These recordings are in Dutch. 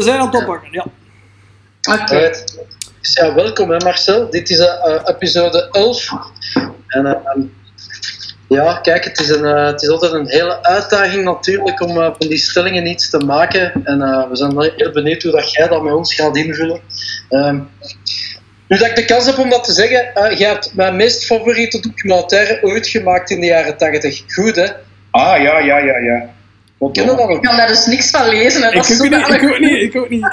we zijn aan het oppakken, ja. Oké. Dus ja, welkom hè Marcel. Dit is uh, episode 11. En uh, ja, kijk, het is, een, uh, het is altijd een hele uitdaging natuurlijk om van die stellingen iets te maken. En we zijn heel benieuwd hoe dat jij dat met ons gaat invullen. Ehm, nu dat ik de kans heb om dat te zeggen, jij hebt mijn meest favoriete documentaire ooit gemaakt in de jaren 80. Goed hè? Ah, ja, ja, ja, ja. Ik kan daar dus niks van lezen. Ik, ook niet, ik ook niet, ik ook niet.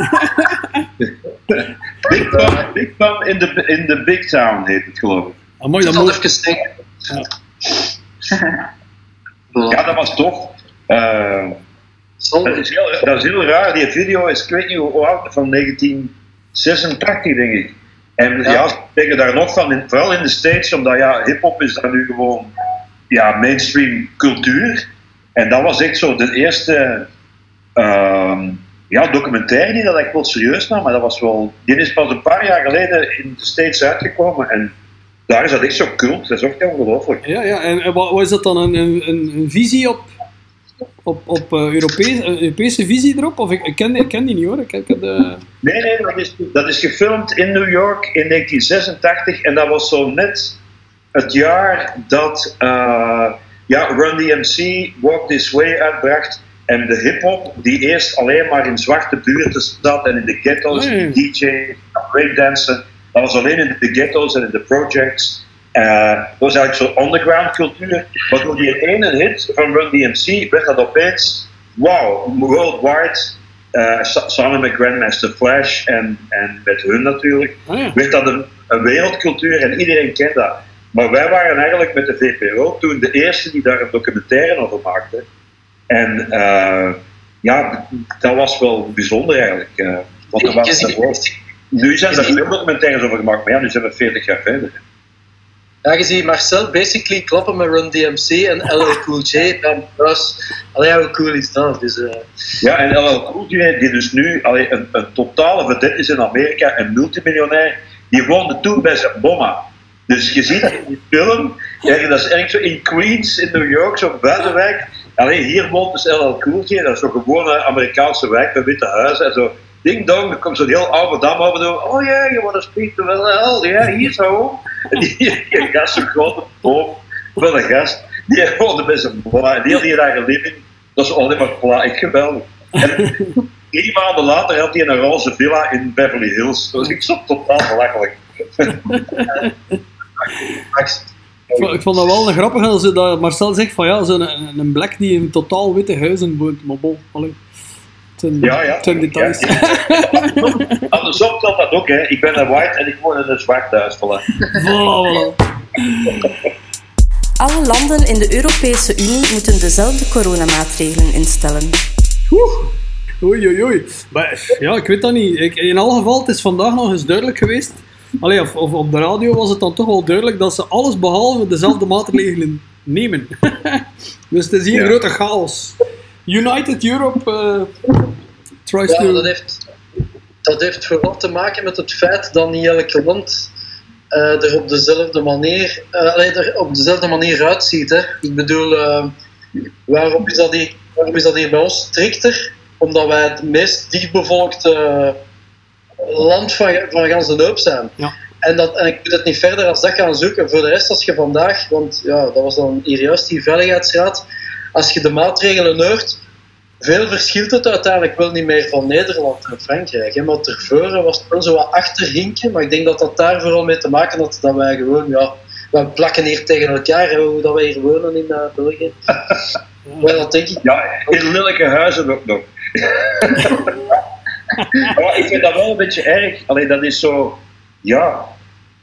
Big Bum, Big Bum in the, in the Big Town heet het geloof ik. Ah, mooi, dat moet... even. Ja. ja, dat was tof. Uh, dat, is heel, dat is heel raar. Die video is, ik weet niet hoe oud, van 1986 denk ik. En ja, ja ze zeggen daar nog van, in, vooral in de States, omdat ja, hip-hop is daar nu gewoon ja, mainstream cultuur. En dat was echt zo de eerste uh, ja, documentaire die dat ik wel serieus nam. Maar dat was wel, die is pas een paar jaar geleden in de States uitgekomen. En daar is dat echt zo cult. Dat is ook ongelooflijk. Ja, ja. En wat is dat dan? Een, een, een visie op, op, op uh, Europees, een Europese visie erop? Of ik, ik, ken, die, ik ken die niet hoor. Ik, ik, uh... Nee, nee, dat is, dat is gefilmd in New York in 1986. En dat was zo net het jaar dat uh, ja, Run DMC Walk This Way uitbracht. En de hip-hop, die eerst alleen maar in zwarte buurten zat en in de ghetto's, mm. DJ, breakdansen. Dat was alleen in de ghetto's en in de projects. Uh, dat was eigenlijk zo'n underground cultuur. Maar door die ene hit van Run DMC werd dat opeens, wow, worldwide. Uh, samen met Grandmaster Flash en, en met hun natuurlijk, oh ja. werd dat een, een wereldcultuur en iedereen kent dat. Maar wij waren eigenlijk met de VPRO toen de eerste die daar een documentaire over maakte. En uh, ja, dat was wel bijzonder eigenlijk. Uh, want er was daarvoor. Nu zijn er veel documentaires over gemaakt, maar ja, nu zijn we 40 jaar verder. Ja, je ziet Marcel basically kloppen met Run DMC en LL Cool J. En was, allee, hoe cool is dat? Dus, uh... Ja, en LL Cool J, die dus nu allee, een, een totale vedette is in Amerika, een multimiljonair, die woonde toen bij zijn bomma. Dus je ziet in die film, ja, dat is eigenlijk zo in Queens, in New York, zo'n buitenwijk. Alleen hier woont dus LL J, dat is zo'n gewone Amerikaanse wijk met witte huizen en zo. Ding dong, er komt zo'n heel oude dam over. Oh ja, yeah, you want to speak to LL? Ja, hier zo. En die, die gast, zo'n grote boom van een gast, die woonde bij zijn boa. Die had hier eigen living. Dat is alleen maar pla. Ik geweldig. En drie maanden later had hij een roze villa in Beverly Hills. Dat was ik zo totaal belachelijk. Ik vond dat wel een grappig als dat Marcel zegt van ja, zo'n een, een black die in totaal witte huizen woont. Maar allee. Ten, ja, ja. ten details. Ja, ja. Andersom dat ook, hè. Ik ben een white en ik woon in een zwart thuis. Voilà. voilà. Alle landen in de Europese Unie moeten dezelfde coronamaatregelen instellen. Oeh. Oei, oei, oei. Maar, ja, ik weet dat niet. Ik, in alle geval, het is vandaag nog eens duidelijk geweest Allee, of, of, op de radio was het dan toch wel duidelijk dat ze alles behalve dezelfde maatregelen nemen. dus het is hier een grote chaos. United Europe uh, tries ja, to... Dat heeft, dat heeft vooral te maken met het feit dat niet elke land uh, er op dezelfde manier, uh, allee, er op dezelfde manier uitziet. Hè. Ik bedoel, waarom, is dat hier, waarom is dat hier bij ons strikter? Omdat wij het meest dichtbevolkte land van, van gans de zijn. Ja. En, dat, en ik moet het niet verder als dat gaan zoeken. Voor de rest, als je vandaag, want ja, dat was dan hier juist die veiligheidsraad, als je de maatregelen hoort, veel verschilt het uiteindelijk wel niet meer van Nederland en Frankrijk. Hè. Maar tevoren was het wel zo wat achterhinken, maar ik denk dat dat daar vooral mee te maken had dat wij gewoon, ja, we plakken hier tegen elkaar, hè, hoe dat wij hier wonen in uh, België. Ja. dat denk ik. Ja, in lelijke huizen ook nog. maar ik vind dat wel een beetje erg. Alleen dat is zo, ja,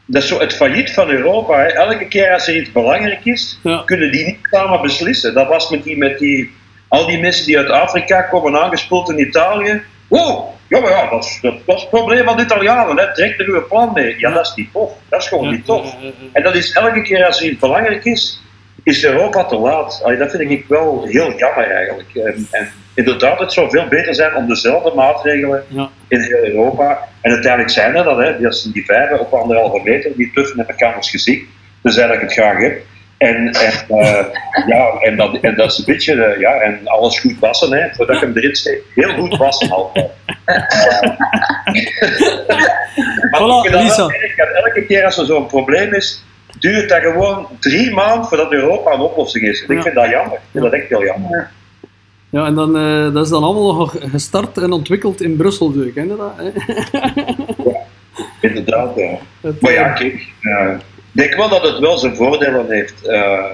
dat is zo het failliet van Europa. Hè. Elke keer als er iets belangrijk is, Ja. kunnen die niet samen beslissen. Dat was met die, met die, al die mensen die uit Afrika komen aangespoeld in Italië. Wow, ja, maar ja, dat is, dat, dat is het probleem van de Italianen. Hè. Trek er uw plan mee. Ja, dat is niet tof. Dat is gewoon niet tof. En dat is elke keer als er iets belangrijk is, is Europa te laat. Allee, dat vind ik wel heel jammer eigenlijk. En, en inderdaad, het zou veel beter zijn om dezelfde maatregelen Ja. in heel Europa. En uiteindelijk zijn er dat, hè, dat zijn die vijven op anderhalve meter, die tuffen met elkaars gezicht. Dus dat ik het graag heb. En, en, eh, ja, en, dat, en dat is een beetje, eh, ja, en alles goed wassen, hè, voordat je hem erin steekt. Heel goed wassen altijd. Maar Voilà, ik Lisa. elke keer als er zo'n probleem is, duurt dat gewoon drie maanden voordat Europa een oplossing is. En ik vind dat jammer. Ik vind dat echt heel jammer. Ja, en dan, eh, dat is dan allemaal nog gestart en ontwikkeld in Brussel, ken je dat? Hè? Inderdaad, ja. Het, Maar ja, kijk, eh, ik denk wel dat het wel zijn voordelen heeft. eh,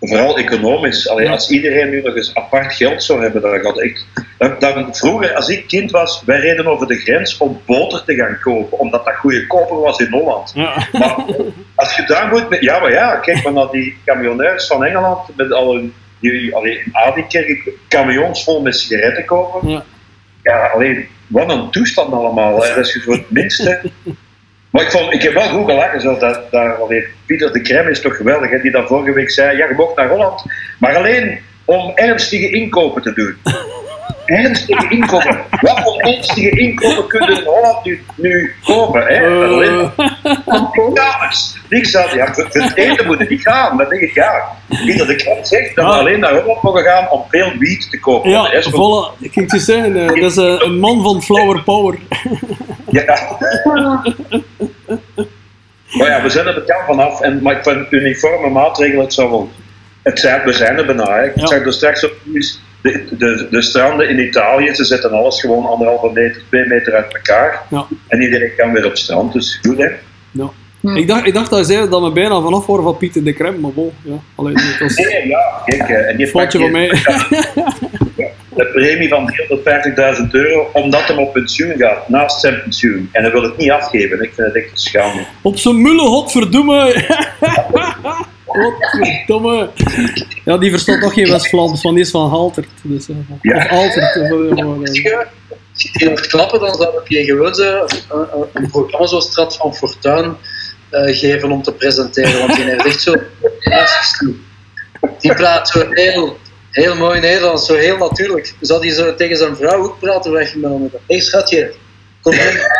vooral economisch. Allee, Ja. Als iedereen nu nog eens apart geld zou hebben, dan gaat ik. Dan, dan, vroeger, als ik kind was, wij reden over de grens om boter te gaan kopen, omdat dat goedkoper was in Holland. ja. Maar als je daar moet. Ja, maar ja, kijk maar naar die camionairs van Engeland met al hun. Die, allee, in Adiekerk camions vol met sigaretten kopen. Ja. Ja, alleen, wat een toestand allemaal. Hè. Dat is voor het minste. Maar ik, vond, ik heb wel goed gelachen. Zo, dat, dat, allee, Pieter de Krem is toch geweldig, hè, die dan vorige week zei: Ja, je mocht naar Holland, maar alleen om ernstige inkopen te doen. Ernstige inkopen. Wat voor ernstige inkopen kunnen in Holland nu, nu kopen? Hè? Alleen, Eh, Dames, niks aan. Ja, het eten moeten niet gaan. Dat denk ik ja. Pieter de Krem zegt dat we alleen naar Holland mogen gaan om veel wiet te kopen. ja, voilà. Ik ging het je zeggen, eh, dat is eh, een man van flower power. Ja. Maar ja, we zijn er bekend vanaf. En, maar ik vind uniforme maatregelen, het zou wel... Het zijn, we zijn er bijna. Hè. Ik Ja. zag er straks op nieuws, de, de, de stranden in Italië, ze zetten alles gewoon anderhalve meter, twee meter uit elkaar. Ja. En iedereen kan weer op strand, dus goed hè. Ja. Ik, dacht, ik dacht dat hij zei dat we bijna vanaf waren van Pieter de Krem, maar bon, ja. Alleen, het was een Nee, ja, kijk, eh, en pakt van mij. de premie van 350.000 euro, omdat hij op pensioen gaat, naast zijn pensioen. En hij wil het niet afgeven. Ik vind het echt een schande. Op zijn mullen, godverdomme. Godverdomme. Ja, die verstaat nog geen West-Vlaams, want die is van Haltert. Dus, eh, Ja. Of Altert. of, eh, eh, Als je die hoort klappen, dan zou ik je gewoon zo een, een- een programma zoals Strat van Fortuin eh, geven om te presenteren. Want die heeft echt zo Die praat zo heel, heel mooi Nederlands, zo heel natuurlijk. Zou die zo tegen zijn vrouw ook praten weggenomen? Hé hey, schatje, kom hier.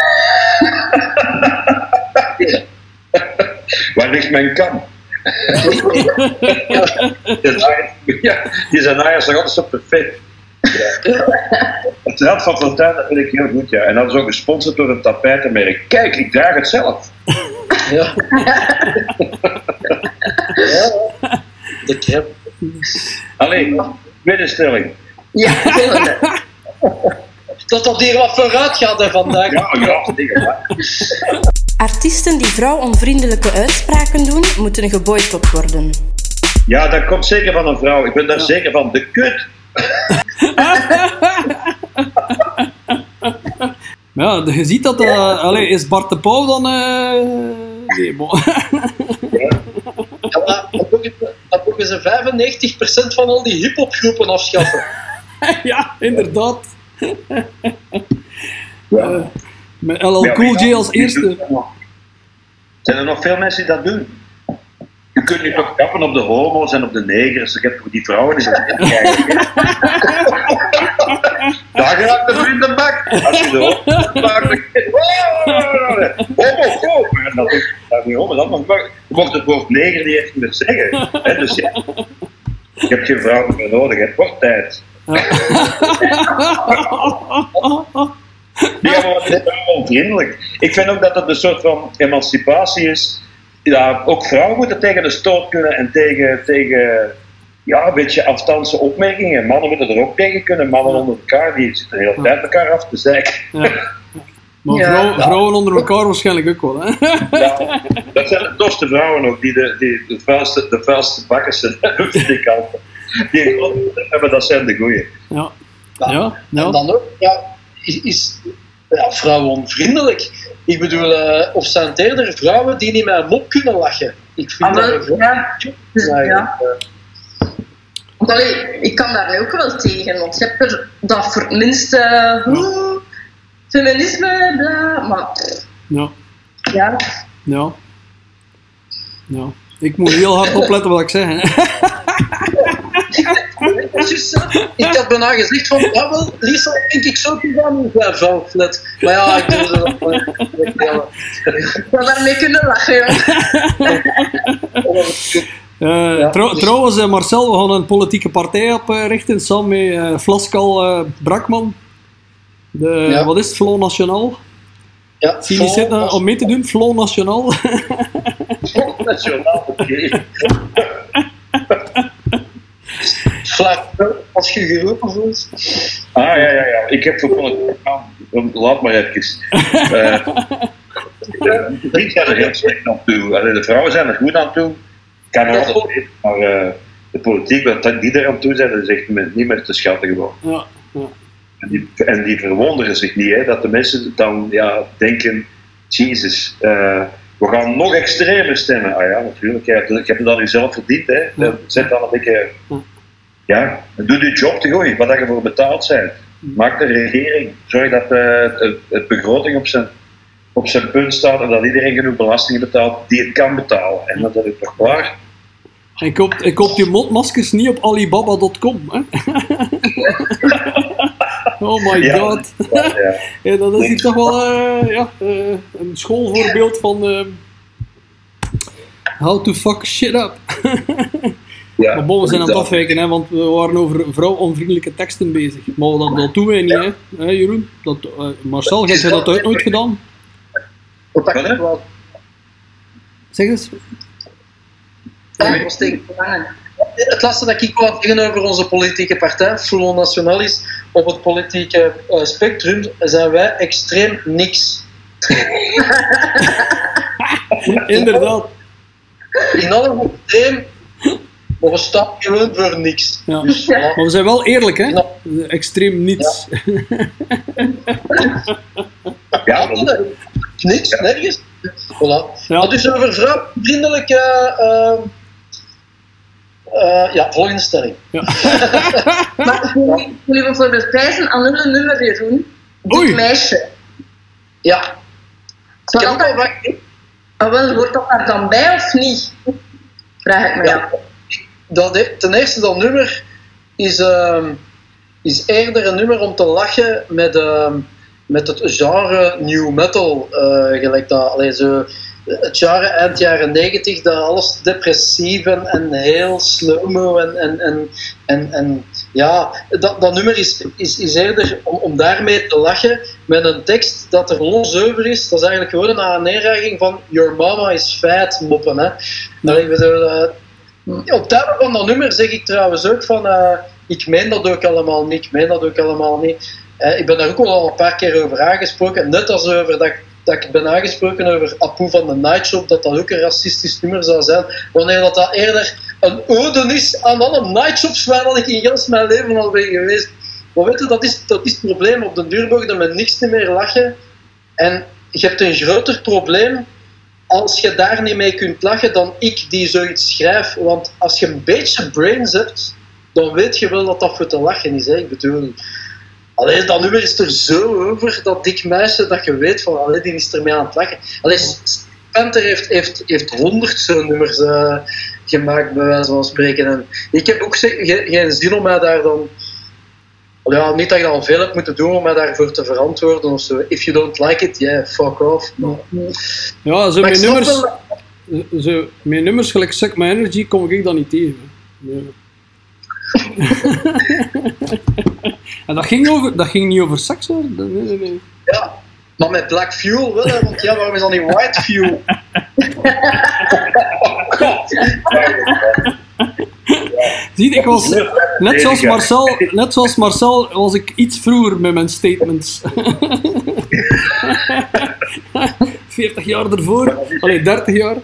Waar ligt mijn kam? Die zijn- ja, die zijn eigen zijn altijd zo perfect. Ja. Het Rad van Fortuin, dat vind ik heel goed, ja. En dat is ook gesponsord door een tapijtenmerk. Kijk, ik draag het zelf. Ja. ja. De crème. Allee, tweede stelling. Ja. Dat dat hier wat vooruit gaat hè, vandaag. Ja, ja. Artiesten die vrouwonvriendelijke uitspraken doen, moeten geboycott worden. ja, dat komt zeker van een vrouw. Ik ben daar zeker van. De kut. Ja, je ziet dat... eh allee, is Bart de Pauw dan... eh nee, bon. Ja, dan mogen ze 95% van al die hip-hopgroepen afschaffen. ja, inderdaad. Ja. Eh, met LL Ja, Cool J als eerste. Zijn er nog veel mensen die dat doen? Je kunt nu toch kappen op de homo's en op de negers. Ik heb toch die vrouwen die dat Daar gaat de vriendenbak. Als je de homo. En dat is niet homo. Dat mocht het woord neger niet meer zeggen. Hè, dus ja. Je hebt geen vrouwen meer nodig. Het wordt tijd. Ja, maar het is wel onvriendelijk. Ik vind ook dat het een soort van emancipatie is. Ja, ook vrouwen moeten tegen de stoot kunnen en tegen, tegen ja, een beetje afstandse opmerkingen. Mannen moeten er ook tegen kunnen. Mannen onder elkaar, die zitten de hele tijd elkaar af te zeiken. Ja. Maar Ja. vrouwen, vrouwen onder elkaar waarschijnlijk ook wel. Hè? Ja, dat zijn de tofste vrouwen ook, die de, die de vuilste, de vuilste bakken zijn. vind ik altijd. Die hebben, dat zijn de goeie. Ja. Ja, ja. En dan ook, ja, is, is ja, vrouwenvriendelijk. Ik bedoel, eh, of zijn het eerder vrouwen die niet met een mop kunnen lachen? Ik vind Ah, dat wel, ja. Ja. Want allee, ik kan daar nu ook wel tegen, want je hebt er dat voor het minste feminisme, bla, maar Ja. ja. Ja. Ja. Ik moet heel hard opletten wat ik zeg. Hè. Dat is juist zo. Ik had bijna gezegd van, ja wel, Lisa, denk ik zo te gaan in zijn net. Maar ja, ik doe dat wel. Ik zou daarmee kunnen lachen, joh. Eh, Ja, trouw- dus- Trouwens, eh, Marcel, we gaan een politieke partij oprichten samen met eh, Flaskal eh, Brakman. De, Ja. Wat is het, Front National? Ja, Zie je zitten om mee te doen? Front National? Nationaal, oké. Als je geroepen voelt. Ah, ja, ja, ja. Ik heb aan. Laat maar even. Eh, de vrienden zijn er heel slecht aan toe. Allee, de vrouwen zijn er goed aan toe. Kan er altijd beter, maar eh, de politiek, wat die er aan toe zijn, dat is echt niet meer te schatten gewoon. ja, ja. En die, en die verwonderen zich niet, hè, dat de mensen dan ja, denken: Jezus, eh, we gaan nog extremer stemmen. Ah ja, natuurlijk. Ja, ik heb het dan nu zelf verdiend. Hè. Zet dan een beetje. Ja. Doe je job te gooien, wat je voor betaald bent. Maak de regering. Zorg dat eh, het, begroting op zijn, op zijn punt staat en dat iedereen genoeg belastingen betaalt die het kan betalen. En dat is toch waar? En koop, en koop je mondmaskers niet op alibaba.com. Hè? oh my god. Ja. Ja, dat is hier toch wel eh, ja, eh, een schoolvoorbeeld van eh, how to fuck shit up. Ja. Maar bon, we zijn aan het Dat- afwijken, hè, want we waren over vrouwonvriendelijke teksten bezig. Maar dat, dat doen wij niet, hè, hè Jeroen? Dat, eh, Marcel, heb jij dat ooit nooit gedaan? Ik wel Zeg eens. Ja, Het laatste dat ik wou zeggen over onze politieke partij, Front National, is op het politieke eh, spectrum zijn wij extreem niks. Inderdaad. In alle extreem, maar we staan gewoon voor niks. Ja. Dus, ja. Maar we zijn wel eerlijk, hè? Ja. Extreem niets. Ja, Niks, nergens. Voilà. Ja. Maar dus over vrouwvriendelijke... eh, eh, ja, volgende stelling. Maar ik wil- je bijvoorbeeld prijzen aan een nummer, Jeroen. Dit Oei. meisje. Ja, wat... ah, wel, hoort dat daar dan bij of niet? Vraag ik me Ja. af. Dat, ten eerste, dat nummer is, ehm, is eerder een nummer om te lachen met, ehm, met het genre new metal. eh, gelijk dat, allee, zo, het genre eind jaren negentig, dat alles depressief en, heel slow-mo en, en, en, en, en ja, dat, dat nummer is, is, is eerder om, om daarmee te lachen met een tekst dat er los over is. Dat is eigenlijk gewoon een aanmerking van Your mama is fat moppen. Hè. Allee, eh, op het van dat nummer zeg ik trouwens ook van, eh, ik meen dat ook allemaal niet, ik meen dat ook allemaal niet. Eh, ik ben daar ook al een paar keer over aangesproken, net als over dat, ik- dat ik ben aangesproken over Apu van de Nightshop, dat dat ook een racistisch nummer zou zijn, wanneer dat, dat eerder een ode is aan alle Nightshops waar dat ik in heel mijn leven al ben geweest. Maar weet dat is, dat is het probleem, op de duur mogen we niks meer lachen. En je hebt een groter probleem als je daar niet mee kunt lachen dan ik die zoiets schrijf. Want als je een beetje brains hebt, dan weet je wel dat dat voor te lachen is. Ik bedoel, alleen dat nummer is er zo over, dat dik meisje, dat je weet van, allee, die is ermee aan het lachen. Alleen Panther heeft, heeft, heeft honderd zo'n nummers eh, gemaakt, bij wijze van spreken. En ik heb ook geen zin om mij daar dan... Ja, niet dat je dan veel hebt moeten doen om mij daarvoor te verantwoorden of zo. If you don't like it, yeah, fuck off. Maar, Ja, zo maar snap nummers, wel- zo, met nummers gelijk Suck My Energy kom ik dat niet tegen. Ja. en dat ging, over, dat ging niet over seks hoor. Nee, nee, nee. Ja, maar met Black Fuel wel, hè, want ja, waarom is dan niet White Fuel? Zie ik was, net zoals, Marcel, net zoals Marcel was ik iets vroeger met mijn statements. 40 jaar ervoor, allee 30 jaar.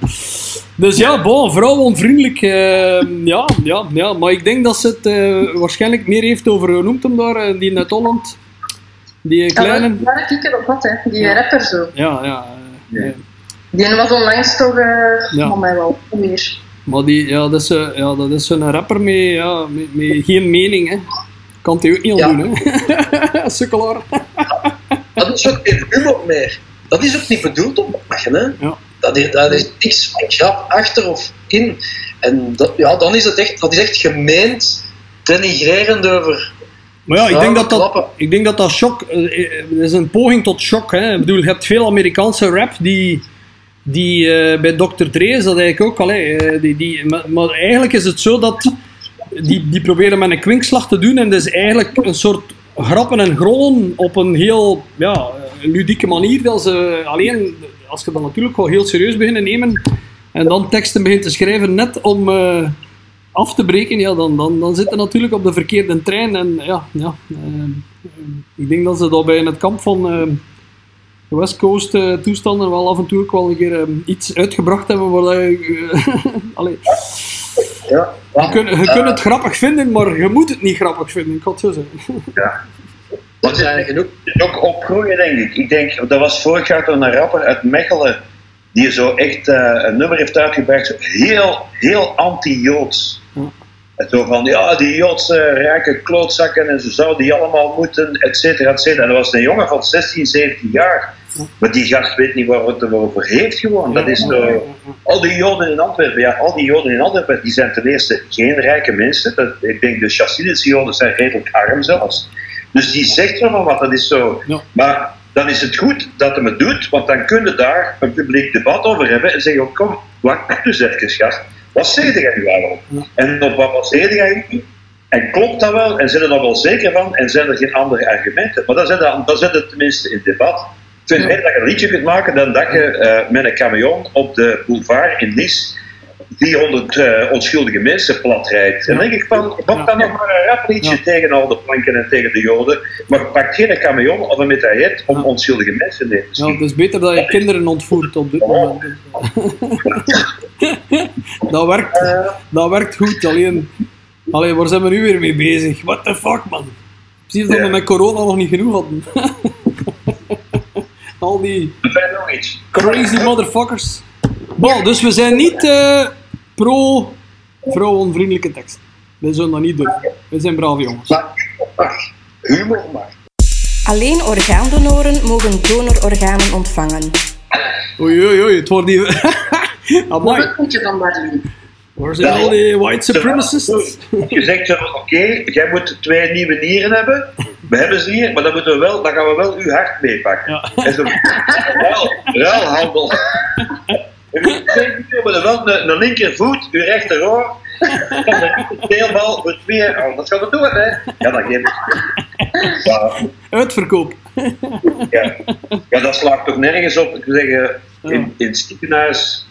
Dus ja, bon, vrouwonvriendelijk. eh, ja, ja, ja, maar ik denk dat ze het eh, waarschijnlijk meer heeft over, hoe noemt hem daar, eh, die uit Holland? Die Ja, kleine. ik er op had, hè. die Ja. rapper zo. Ja, ja. eh, ja. Die was onlangs toch, eh Ja. van mij wel, meer. Maar die, ja, dat is, eh, ja, dat is een rapper met, ja, met, met geen mening. Hè. Kan hij ook niet al Ja. doen, hè? Sukkelaar. Dat is ook geen humor meer. Dat is ook niet bedoeld om te lachen, hè. Ja. Dat is, dat is niks van grap achter of in. En dat, ja, dan is het echt, dat is echt gemeend, denigrerend over... Maar ja, ik denk dat dat, ik denk dat, dat shock, eh, eh, het is een poging tot shock. Hè. Ik bedoel, je hebt veel Amerikaanse rap die, die eh, bij Dr. Dre is dat eigenlijk ook. Allee, eh, die, die, maar, eigenlijk is het zo dat die, die proberen met een kwinkslag te doen en dat is eigenlijk een soort grappen en grollen op een heel ja, ludieke manier. Dat ze alleen, als je dat natuurlijk gewoon heel serieus beginnen nemen en dan teksten begint te schrijven net om eh, af te breken, ja, dan, dan, dan zit natuurlijk op de verkeerde trein. En ja, ja ik denk dat ze dat bij het kamp van West Coast eh, toestanden wel af en toe ook wel een keer eh, iets uitgebracht hebben waar dat je... eh, allee, Ja. je kunt, je kunt het grappig vinden, maar je moet het niet grappig vinden, ik het zo zeggen. Er zijn genoeg. ook opgroeien, denk ik. Ik denk, dat was vorig jaar toen een rapper uit Mechelen, die zo echt eh, een nummer heeft uitgebracht, heel, heel anti-Joods. Ja. En zo van, ja, die Joodse rijke klootzakken en ze zouden die allemaal moeten, et cetera, et cetera. En dat was een jongen van 16, 17 jaar. Maar die gast weet niet waar het erover heeft gewoon. Dat is. Al die Joden in Antwerpen, ja, al die Joden in Antwerpen, die zijn ten eerste geen rijke mensen. Dat, ik denk de Chassidische Joden zijn redelijk arm zelfs. Dus die zegt wel wat, dat is zo. Ja. Maar dan is het goed dat hij het doet, want dan kun je daar een publiek debat over hebben en zeggen, oh, kom, wacht dus even, gast. Wat zeg jij nu? Ja. En op wat baseer jij nu? En klopt dat wel? En zijn er daar wel zeker van? En zijn er geen andere argumenten? Maar dan dan zit het tenminste in debat. Ik vind Ja. beter dat je een liedje kunt maken dan dat je eh, met een camion op de boulevard in Nice 400 eh, onschuldige mensen platrijdt. En dan denk ik van, wat Ja. dan nog maar een rap liedje Ja. tegen al de planken en tegen de joden, maar pak geen camion of een medaillet om Ja. onschuldige mensen neer te Ja, schieten. het is beter dat je kinderen ontvoert op dit moment. dat, werkt, dat werkt goed, alleen, alleen waar zijn we nu weer mee bezig? What the fuck, man? Precies dat we Ja. met corona nog niet genoeg hadden. Al die crazy motherfuckers. Bon, dus we zijn niet eh, pro vrouwenvriendelijke tekst. We zullen dat niet doen. We zijn brave jongens. Maar. Humor mag. Alleen orgaandonoren mogen donororganen ontvangen. Oei, oei, oei, het wordt hier... Amai, Wat vind je van Berlin? Waar zijn al die white supremacists? Je zegt oké, jij moet twee nieuwe nieren hebben. We hebben ze hier, maar dan, moeten we wel, dan gaan we wel uw hart meepakken. Ja. En zo, ruil, ruilhandel. We hebben wel een, een linkervoet, uw rechteroor. En de teelbal voor twee. Oh, dat gaan we doen, hè? Ja, dat geef ik. Ja, Uitverkoop. ja. ja, dat slaat toch nergens op. Ik wil zeggen, in, in het ziekenhuis,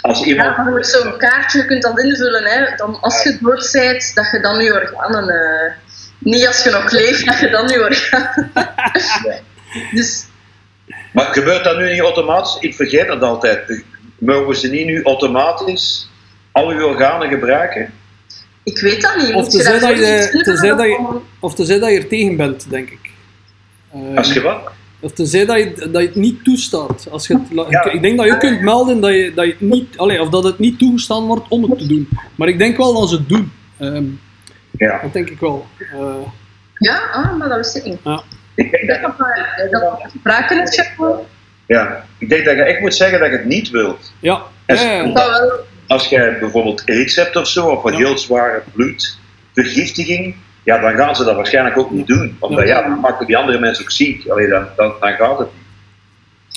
als iemand. Ja, maar met zo'n kaartje, je kunt dat invullen, hè. Dan, als je dood bent, dat je dan je organen... eh, niet als je nog leeft, dat je dan je organen... Dus Maar gebeurt dat nu niet automatisch? Ik vergeet dat altijd. Mogen ze niet nu automatisch al uw organen gebruiken? ik weet dat niet. Of Moet je tenzij dat je, dat je, om- of dat je er tegen bent, denk ik. Eh, Als je wat? Of tenzij dat je, dat je het niet toestaat. Als je het, Ja. ik, ik denk dat je ook kunt melden dat, je, dat, je het niet, allee, of dat het niet toegestaan wordt om het te doen. Maar ik denk wel dat ze het doen. Ehm, Ja. dat denk ik wel. Eh, Ja, ah, maar dat wist ik niet. ja. Ik denk dat, spraken het ja. ik denk dat je echt moet zeggen dat je het niet wilt. Ja. En- Ja. Als jij bijvoorbeeld aids hebt of zo, of een Ja. heel zware bloedvergiftiging, ja, dan gaan ze dat waarschijnlijk ook niet doen. Omdat ja, dan maken die andere mensen ook ziek. Allee, dan, dan, dan gaat het niet.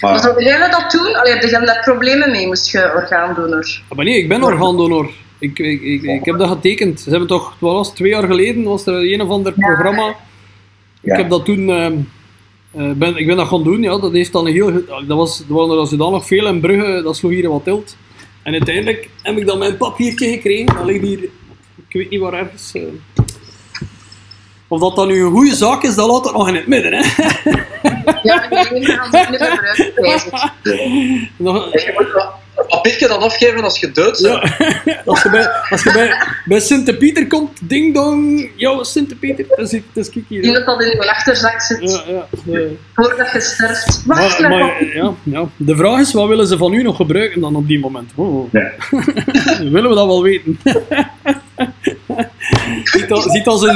Maar zou jij dat doen? Allee, heb je daar problemen mee, moest je orgaandonor? Ah, Maar nee, ik ben orgaandonor. Ik, ik, ik, ik heb dat getekend. Ze hebben toch, wat was het, twee jaar geleden was er een of ander programma. Ja. Ik heb dat toen, ehm, eh, ben, ik ben dat gaan doen, ja. Dat heeft dan een heel, dat was, er waren er dan nog veel in Brugge, dat sloeg hier wat tilt. En uiteindelijk heb ik dan mijn papiertje gekregen, dat ligt hier, ik weet niet waar ergens. eh. Of dat dan nu een goede zaak is, dat laat het nog in het midden, hè. Ja, dat het niet Je moet dat een papiertje dan afgeven als je dood bent. Ja, als je bij, als je bij, bij Sint-Pieter komt, ding dong, yo, Sint-Pieter, dat is, ik- dat is hier. dat dat in je achterzak zit, Ja, ja, de- voordat je sterft. Wacht, maar, maar, maar, ja, ja. De vraag is, wat willen ze van u nog gebruiken dan op die moment? Oh. Ja. willen we dat wel weten? ziet, als, ziet als ze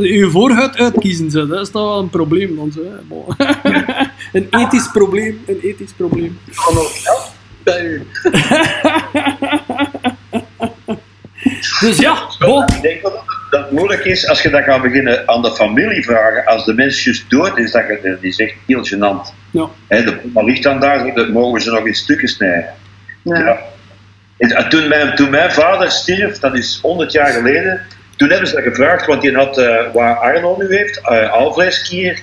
uw, eh, voorhuid uitkiezen, zo, dat is toch wel een probleem dan zo. een ethisch probleem, een ethisch probleem. Van nog geld bij u. Dus ja, bon. ik denk wel dat dat moeilijk is als je dat gaat beginnen aan de familie vragen. Als de mens juist dood is, dat je, die zegt heel gênant. Ja. Hè, de bomma ligt dan daar, dat mogen ze nog in stukken snijden. Ja. En toen, mijn, toen mijn vader stierf, dat is 100 jaar geleden, toen hebben ze dat gevraagd, want die had, eh waar Arno nu heeft, eh alvleesklier,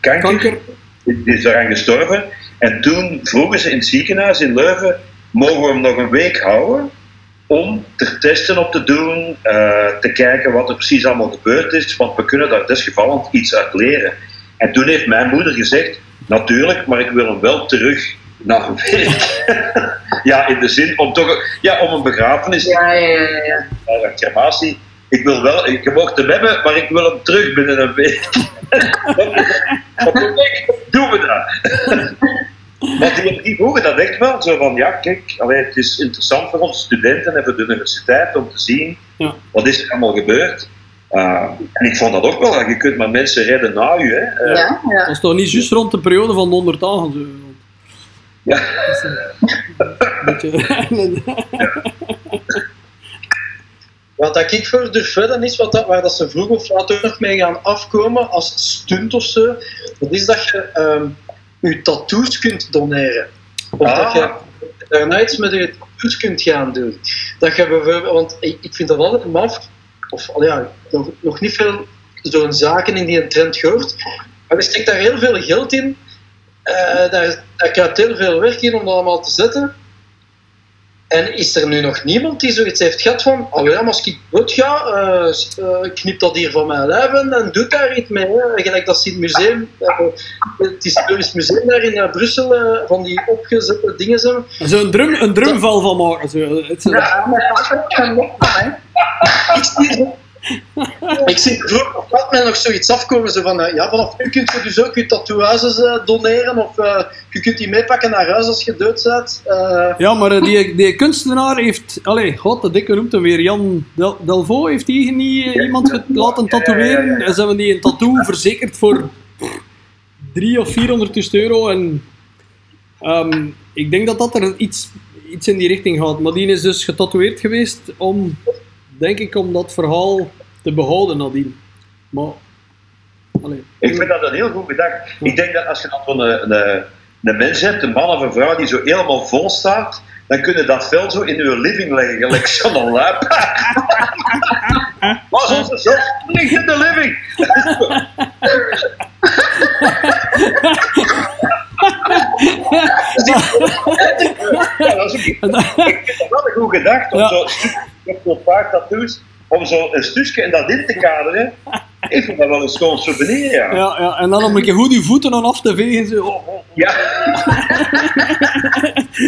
kanker, Kanker. Die die is eraan gestorven. En toen vroegen ze in het ziekenhuis in Leuven, mogen we hem nog een week houden? Om er testen op te doen, te kijken wat er precies allemaal gebeurd is, want we kunnen daar desgevallend iets uit leren. En toen heeft mijn moeder gezegd, natuurlijk, maar ik wil hem wel terug na een week. ja, in de zin om toch ja, om een begrafenis, Ja, ja, ja, ja. eh, een crematie. Ik wil wel, ik mocht hem hebben, maar ik wil hem terug binnen een week. Op een week doen we dat. Maar die, die vroegen dat echt wel, zo van, ja, kijk, allee, het is interessant voor onze studenten en voor de universiteit om te zien, Ja. wat is er allemaal gebeurd. Uh, en ik vond dat ook wel, je kunt maar mensen redden na u. Hè. Uh, ja, ja. Dat is toch niet juist rond de periode van de 100 dagen? Ja. Dat is, een beetje... Wat dat ik voor durf wedden is, wat dat, waar dat ze vroeg of laat ook nog mee gaan afkomen als stunt of zo, dat is dat je ehm, je tattoos kunt doneren. Of Ah. dat je daarna iets met je tattoos kunt gaan doen. Dat je bijvoorbeeld, want ik, ik vind dat altijd maf, of al ja, nog, nog niet veel zo'n zaken in die een trend gehoord, maar je steekt daar heel veel geld in, eh daar, daar kruipt heel veel werk in om dat allemaal te zetten. En is er nu nog niemand die zoiets heeft gehad van, oh ja, maar als ik dood ga, eh, eh, knip dat hier van mijn lijf en dan doet daar iets mee. Hè. Gelijk dat ze in het museum, eh, het historisch museum daar in Brussel, eh, van die opgezette dingen zijn. Zo een, drum, een drumval van maken. Zo. Het, Ja, vader kan nog van, hè. Ik zie, vroeger laat mij nog zoiets afkomen, zo van, eh, ja, vanaf nu kun je dus ook je tatoeages eh, doneren, of eh, je kunt die meepakken naar huis als je dood bent. Ja, maar die, die kunstenaar heeft... Allee, god, de dikke noemt hem weer. Jan Del, Delvaux heeft die niet iemand laten tatoeëren. En ze hebben die een tattoo verzekerd voor 3 of 400 euro. En ehm, ik denk dat dat er iets, iets in die richting gaat. Maar die is dus getatoeëerd geweest om, denk ik, om dat verhaal te behouden nadien. Maar... Allee. Ik vind dat een heel goed gedacht. Ik denk dat als je dan zo'n een, een, een mens hebt, een man of een vrouw, die zo helemaal vol staat, dan kun je dat vel zo in je living leggen, gelijk zo'n luip. Was onze ligt in de living. Ja, dat is ook- ik vind dat wel een goed gedacht om Ja. zo op een paar tattoos, om zo een stukje en dat in te kaderen. Ik vind dat wel een schoon souvenir, ja. Ja, ja, en dan om een keer goed je voeten aan af te vegen. Zo. Oh, oh. Ja.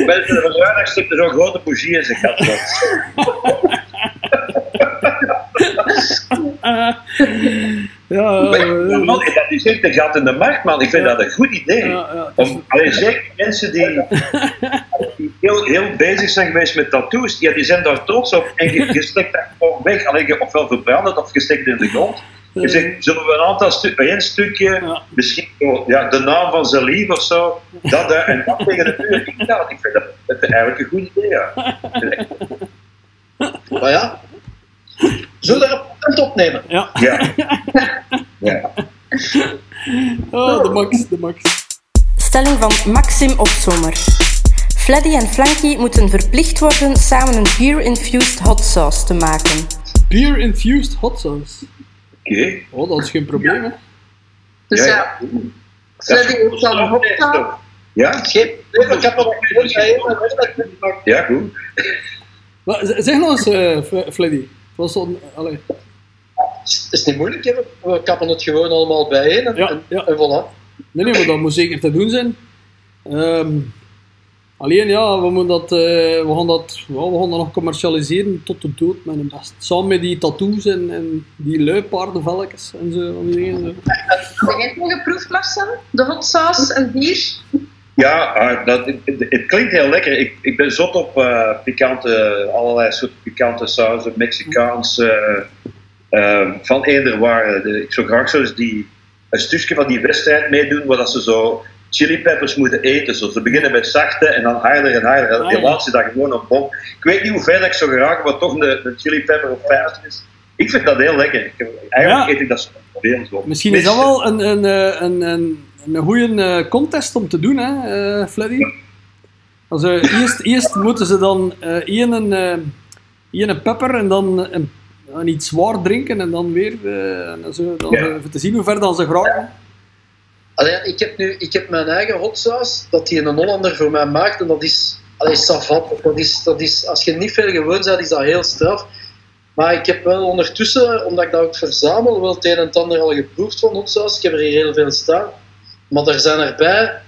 Bij de verjaardag stuk er zo'n grote bougie in zijn gat. ja, ja, Man, dat is echt een gat in de markt, man. Ik vind dat een goed idee. ja, ja. Om, alleen zeker mensen die, die heel, heel bezig zijn geweest met tattoos, ja, die zijn daar trots op. En je, je steekt dat gewoon weg. Alleen je ofwel verbrandt het of je steekt het in de grond. Je zegt, zullen we een aantal stu één stukje, Ja. misschien ja, de naam van zijn lief of zo, dat daar, en dat tegen de muur. Ik, ja, ik vind dat, dat is eigenlijk een goed idee, ja. maar ja, zullen we er een patent opnemen? Ja. Ja. ja. Oh, de max, de max. Stelling van Maxim Opzomer. Fleddy en Flanky moeten verplicht worden samen een beer-infused hot sauce te maken. Beer-infused hot sauce. Oké. Oh, dat is geen probleem, hè. Dus Ja, ja, ja. Freddy heeft dan nog opstaan. Ja? Geen probleem, ik heb nog een. Ja, goed. Zeg nog eens, eh, Fleddy. Het was zo'n... Allee. Het is niet moeilijk, hè. we kappen het gewoon allemaal bijeen en, Ja, en, ja. en voilà. Nee, nee, maar dat moet zeker te doen zijn. Ehm, alleen, ja, we, moeten dat, eh, we, gaan dat, we gaan dat nog commercialiseren tot de dood met een best. Samen met die tattoos en, en die luipaardenvelletjes en zo. Heb jij het nog geproefd, Marcel? De hot sauce en bier? Ja, ah, dat, het, het klinkt heel lekker. Ik, ik ben zot op eh, pikante, allerlei soorten pikante sauzen, Mexicaans, eh, eh, van eender waar. De- Ik zou graag zo eens die, een stukje van die wedstrijd meedoen, waar dat ze zo chili peppers moeten eten. Zo. Ze beginnen met zachte en dan harder en harder. En Ah, die laatste dag gewoon een bom. Ik weet niet hoe ver dat ik zou geraken, maar toch de, de chili pepper op 50 is. Ik vind dat heel lekker. Ik, eigenlijk Ja. eet ik dat zo. Misschien is dat wel een, een, een, een, een goede contest om te doen, hè, eh Fleddy? Als, eh, eerst, eerst moeten ze dan eh één, eh één pepper en dan een, een iets zwaar drinken en dan weer eh, en zo, dan, Ja. eh, even te zien hoe ver dan ze geraken. Allee, ik, heb nu, ik heb mijn eigen hot sauce, dat die een Hollander voor mij maakt, en dat is, allee, savat. Dat is, dat is, als je niet veel gewoon bent, is dat heel straf. Maar ik heb wel ondertussen, omdat ik dat ook verzamel, wel het een en het ander al geproefd van hot sauce. Ik heb er hier heel veel staan. Maar er zijn erbij...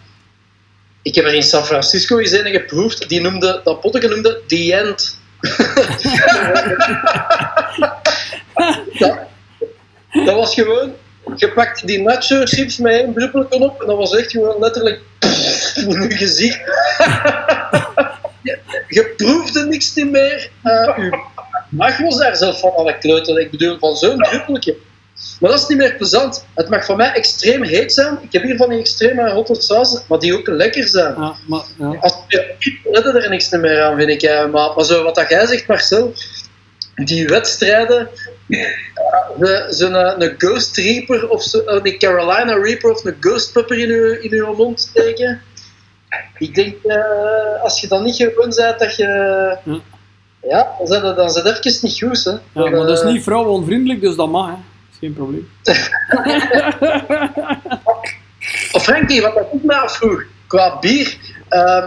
Ik heb er in San Francisco eens een geproefd, die noemde, dat potteke noemde The End. dat, dat was gewoon... Je pakt die nacho chips met één druppeltje op en dat was echt gewoon letterlijk in je gezicht. je, je proefde niks meer. Eh je maag was daar zelf van aan het kleuteren. Ik bedoel, van zo'n druppeltje. Maar dat is niet meer plezant. Het mag voor mij extreem heet zijn. Ik heb hier van die extreme hot sauce, maar die ook lekker zijn. Ja, maar, ja. Als je redden er niks meer aan, vind ik. hè. Maar, maar zo wat dat jij zegt, Marcel, die wedstrijden, de- zo'n een, een Ghost Reaper of zo, eh, een Carolina Reaper of een Ghost Pepper in je, in je mond steken. Ik denk, eh, als je dan niet gewoon bent dat je. Ja. Ja, dan zijn dat, dan zijn dat even niet goed. Hè. ja, maar dat is Eh, niet vrouwenvriendelijk, dus dat mag, hè. Geen probleem. Of Frankie, wat ik me afvroeg, qua bier. eh,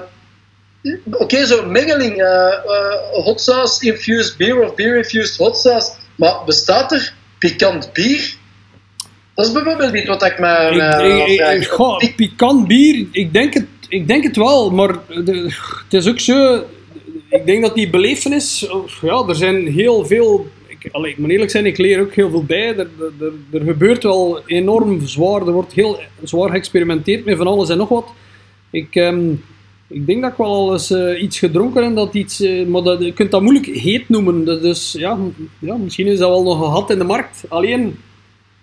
Oké, zo'n mengeling, eh, eh, hot sauce infused beer of beer infused hot sauce. Maar bestaat er pikant bier? Dat is bijvoorbeeld niet wat ik me Ik, me ik, ik, afvraag. ik- goh, pikant bier, ik denk, het, ik denk het wel, maar de- het is ook zo. Ik denk dat die belevenis, ja, er zijn heel veel. Ik, ik moet eerlijk zijn, ik leer ook heel veel bij. Er, er, gebeurt wel enorm zwaar, er wordt heel zwaar geëxperimenteerd met van alles en nog wat. Ik, ehm, ik denk dat ik wel eens eh, iets gedronken heb, dat iets, eh, maar dat, je kunt dat moeilijk heet noemen. Dus ja, ja, misschien is dat wel nog een in de markt. Alleen,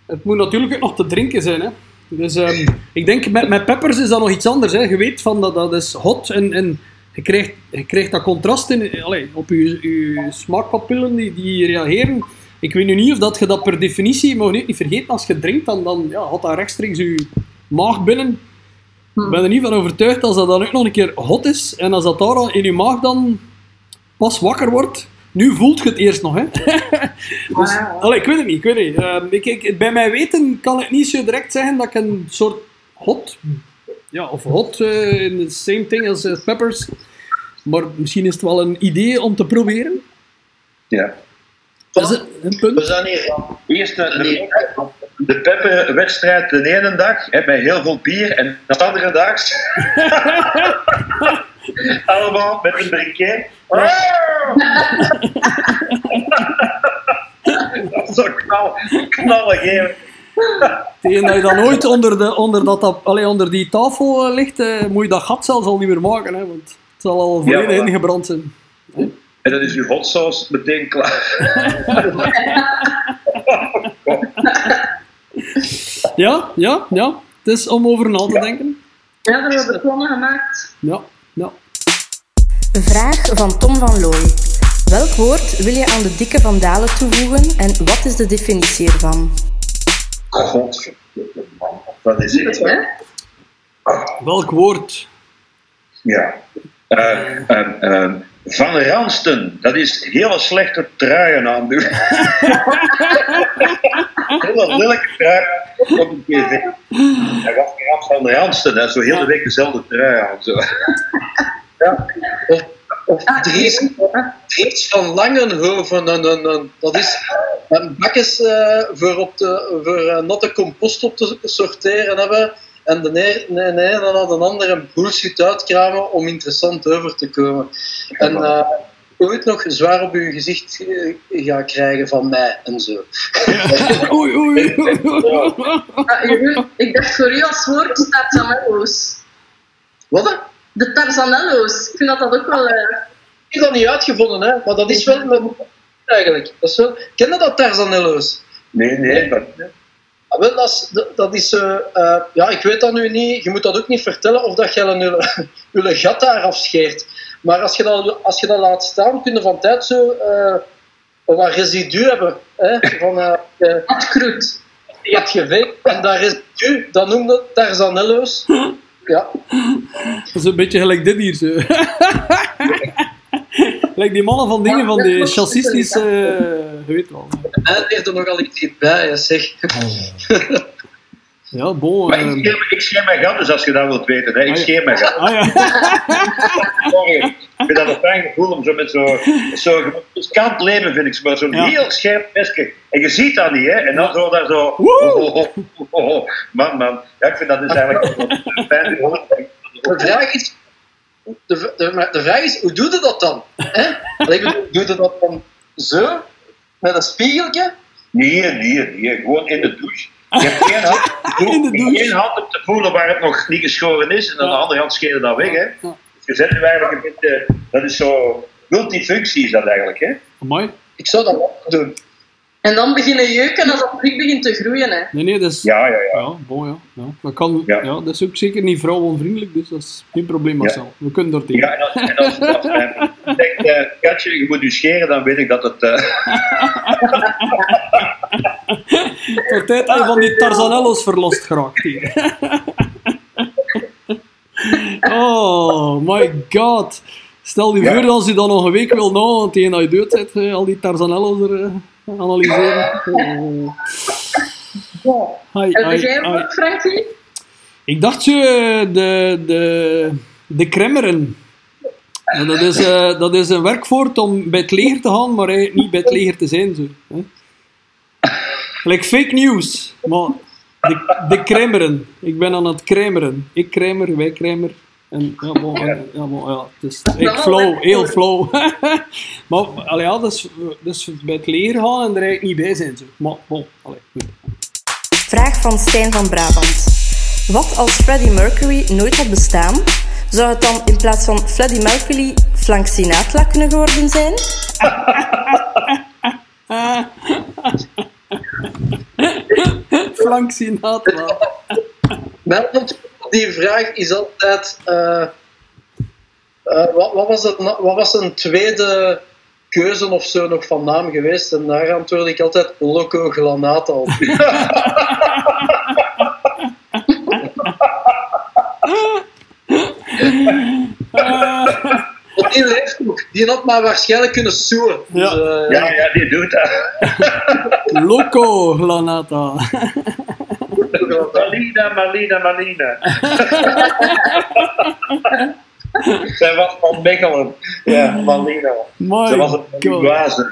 het moet natuurlijk ook nog te drinken zijn. Hè. Dus ehm, ik denk met, met peppers is dat nog iets anders. Hè. Je weet van dat dat is hot en, en je, krijgt, je krijgt dat contrast in, allee, op je, je smaakpapillen die, die reageren. Ik weet nu niet of dat je dat per definitie, nu niet vergeten, als je drinkt, dan, dan ja, had dat rechtstreeks je maag binnen. Ik ben er niet van overtuigd als dat dan ook nog een keer hot is en als dat daar dan in je maag dan pas wakker wordt. Nu voelt je het eerst nog, hè? dus, Ah. ik weet het niet, ik weet het niet. Ehm, ik, ik, bij mijn weten kan ik niet zo direct zeggen dat ik een soort hot, ja, of hot, eh, in the same thing as eh, peppers. Maar misschien is het wel een idee om te proberen. Ja. Dat is een We punt. zijn hier. Eerst de, de, de pepperwedstrijd de ene dag, hè, met heel veel bier, en de andere dag allemaal met een briquet. Dat is zo knal, knallen geven. Tegen dat je dan ooit onder, de, onder, dat, allee, onder die tafel eh, ligt, eh, moet je dat gat zelfs al niet meer maken. Hè, want het zal al volledig voilà. ingebrand zijn. En dan is uw hot sauce meteen klaar. Ja, ja, ja. Het is om over na te denken. Ja, daar hebben we plannen gemaakt. Ja, ja. Vraag van Tom van Looy. Welk woord wil je aan de dikke vandalen toevoegen en wat is de definitie ervan? Godverdomme, man. Dat is echt... Hè? Welk woord? Ja. Eh, ehm, ehm, van Ransten, dat is hele slechte truien aandoen. hele lelijke trui op een tv. Hij af van Ransten, hè, zo heel de week dezelfde trui aan. Zo. Ja. Of, Ah, Dries, Dries van Langenhoven. Een, een, een, dat is een bakjes eh, voor, op de, voor eh, natte compost op te sorteren hebben. En de nee, nee, nee, dan had een ander een bullshit uitkramen om interessant over te komen. En eh, ooit nog zwaar op uw gezicht gaan krijgen van mij en zo. Oei, oei. Ah, ik dacht voor u als woord tarzanello's. Wat? De tarzanello's. Ik vind dat dat ook wel... eh, Ik heb dat niet uitgevonden, hè? maar dat is wel een- eigenlijk. Dat is wel... Ken je dat Tarzanello's? Nee, nee. Maar, Ah, Wel, dat is, dat- is eh, eh, ja, ik weet dat nu niet. Je moet dat ook niet vertellen of dat je een je gat daar afscheert. Maar als je dat, als je dat laat staan, kun je van tijd zo eh, wat residu hebben. Hè? Van, eh, je, Afkroet. je hebt geveegd en dat residu, dat noemde Tarzanello's. Ja, Dat is een beetje gelijk dit hier zo. Gelijk die mannen van dingen, van die chassistische... eh, je weet wel. en er nogal iets bij, zeg. Ja, bon. Maar eh, ik scheer, ik scheer mijn gat, dus als je dat wilt weten, hè, ik Ah, ja. scheer mijn gat. ah ja. Sorry. Ik vind dat een fijn gevoel om zo met zo'n zo kant leven, vind ik. Maar zo'n Ja. heel scherp mesje. En je ziet dat niet, hè. En dan zo daar zo... Oh, oh, oh, oh, oh. Man, man. Ja, ik vind dat dus eigenlijk een fijn gevoel. De vraag is, de, de, de vraag is hoe doe je dat dan? Hè? Doe je dat dan zo, met een spiegeltje? Nee, nee, nee. Gewoon in de douche. Je hebt één hand, In de je hebt douche. één hand om te voelen waar het nog niet geschoren is. En aan de andere hand scheer je dat weg, hè. Dus je zet nu eigenlijk een beetje... Dat is zo... Multifunctie is dat eigenlijk, hè. Amai. Ik zou dat wel doen. En dan beginnen jeuken als dat terug begint te groeien. Hè. Nee, nee, dat is... Ja, ja, ja. Ja, bon, ja. ja. Dat, kan, Ja. ja. dat is ook zeker niet vrouwonvriendelijk, dus dat is geen probleem, Marcel. We kunnen er tegen. Ja, en als, en als, als mijn zegt, eh, Katje, je moet u scheren, dan weet ik dat het... eh, Tot tijd dat je van die Tarzanello's verlost geraakt hier. oh my god. Stel je Ja. voor als je dan nog een week wil na, tegen dat je dood bent, eh, al die Tarzanello's er eh, analyseren. Oh. Heb ai, jij Frankie? Ik dacht eh, de, de, de kremmeren. En dat, is, eh, dat is een werkwoord om bij het leger te gaan, maar eigenlijk niet bij het leger te zijn. Zo, hè. Like fake news. Maar de, de kremmeren. Ik ben aan het kremmeren. Ik kremmer, wij kremmer. En ja, bon, ja. Ja, bon, ja, het is ik flow, heel flow. maar allee, ja, dus, dus bij het leger gaan en er eigenlijk niet bij zijn. Zo. Maar bon, allee, goed. Vraag van Stijn van Brabant. Wat als Freddie Mercury nooit had bestaan? Zou het dan in plaats van Freddie Mercury Frank Sinatra kunnen geworden zijn? Frank Sinatra. Mijn antwoord op die vraag is altijd... eh, eh, wat, wat, was het, wat was een tweede keuze of zo nog van naam geweest? En daar antwoord ik altijd Loco Granata op. Want die leeft nog. Die had maar waarschijnlijk kunnen. Dus, Ja. eh, ja, ja, die doet dat. Loco Granata. Malina, Malina, Malina. Zij was van Mechelen. Ja, Malina. My Ze was een. Uruguaze.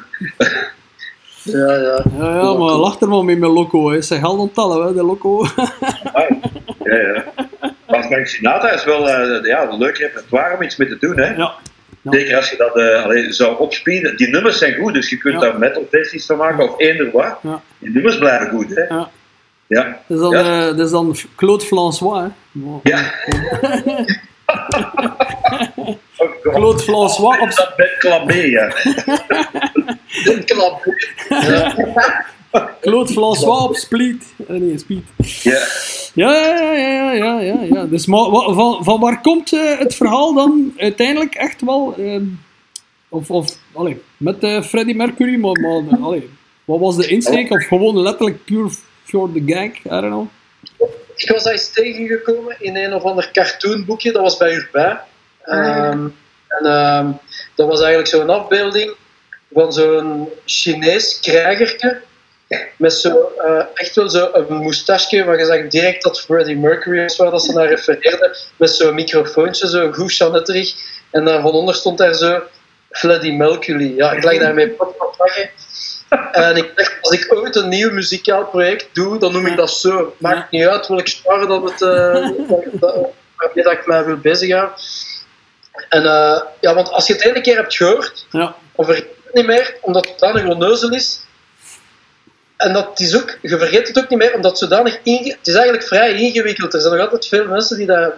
ja, ja. Ja, ja, maar lach er maar mee met Loco. Hè. Ze geld onttellen, hè, de Loco. Ja, ja. Maar Frank Sinatra is wel eh, ja, een leuk repertoire om iets mee te doen. Hè? Ja. Zeker als je dat eh, allee, zou opspelen. Die nummers zijn goed, dus je kunt Ja. daar metal versies van maken of eender wat. Ja. Die nummers blijven goed. Hè? Ja. Dat is dan, Ja. eh, dat is dan Claude François. Hè. Ja. Claude François op... Dat met Clambé, ja. Klap. Ja. Claude François op Split. Eh, nee, Speed. ja. Ja, ja, ja, ja, ja, ja, ja. Dus, maar van, van waar komt eh, het verhaal dan uiteindelijk echt wel? ehm, of, of allee, met Freddie Mercury, maar, maar allee, wat was de insteek? Of gewoon letterlijk puur for the gag? I don't know. Ik was daar eens tegengekomen in een of ander cartoonboekje, dat was bij Urbij. Ehm, en ehm, dat was eigenlijk zo'n afbeelding van zo'n Chinees krijgertje. Met zo, eh, echt wel zo een moustache, waar je zag direct dat Freddie Mercury was waar dat ze naar refereerde. Met zo'n microfoontje, zo goed chanetterig. En daar van onder stond daar zo Freddie Mercury. Ja, ik lag daarmee plat van het lachen. En ik dacht, als ik ooit een nieuw muzikaal project doe, dan noem ik dat zo. Maakt niet uit welk genre dat het, eh, dat, dat, dat ik mij wil bezighouden. En uh, ja, want als je het ene keer hebt gehoord, Ja, dan vergeet je het niet meer, omdat het dan een onneuzel is. En dat is ook, je vergeet het ook niet meer, omdat het zodanig inge het is eigenlijk vrij ingewikkeld. Er zijn nog altijd veel mensen die daar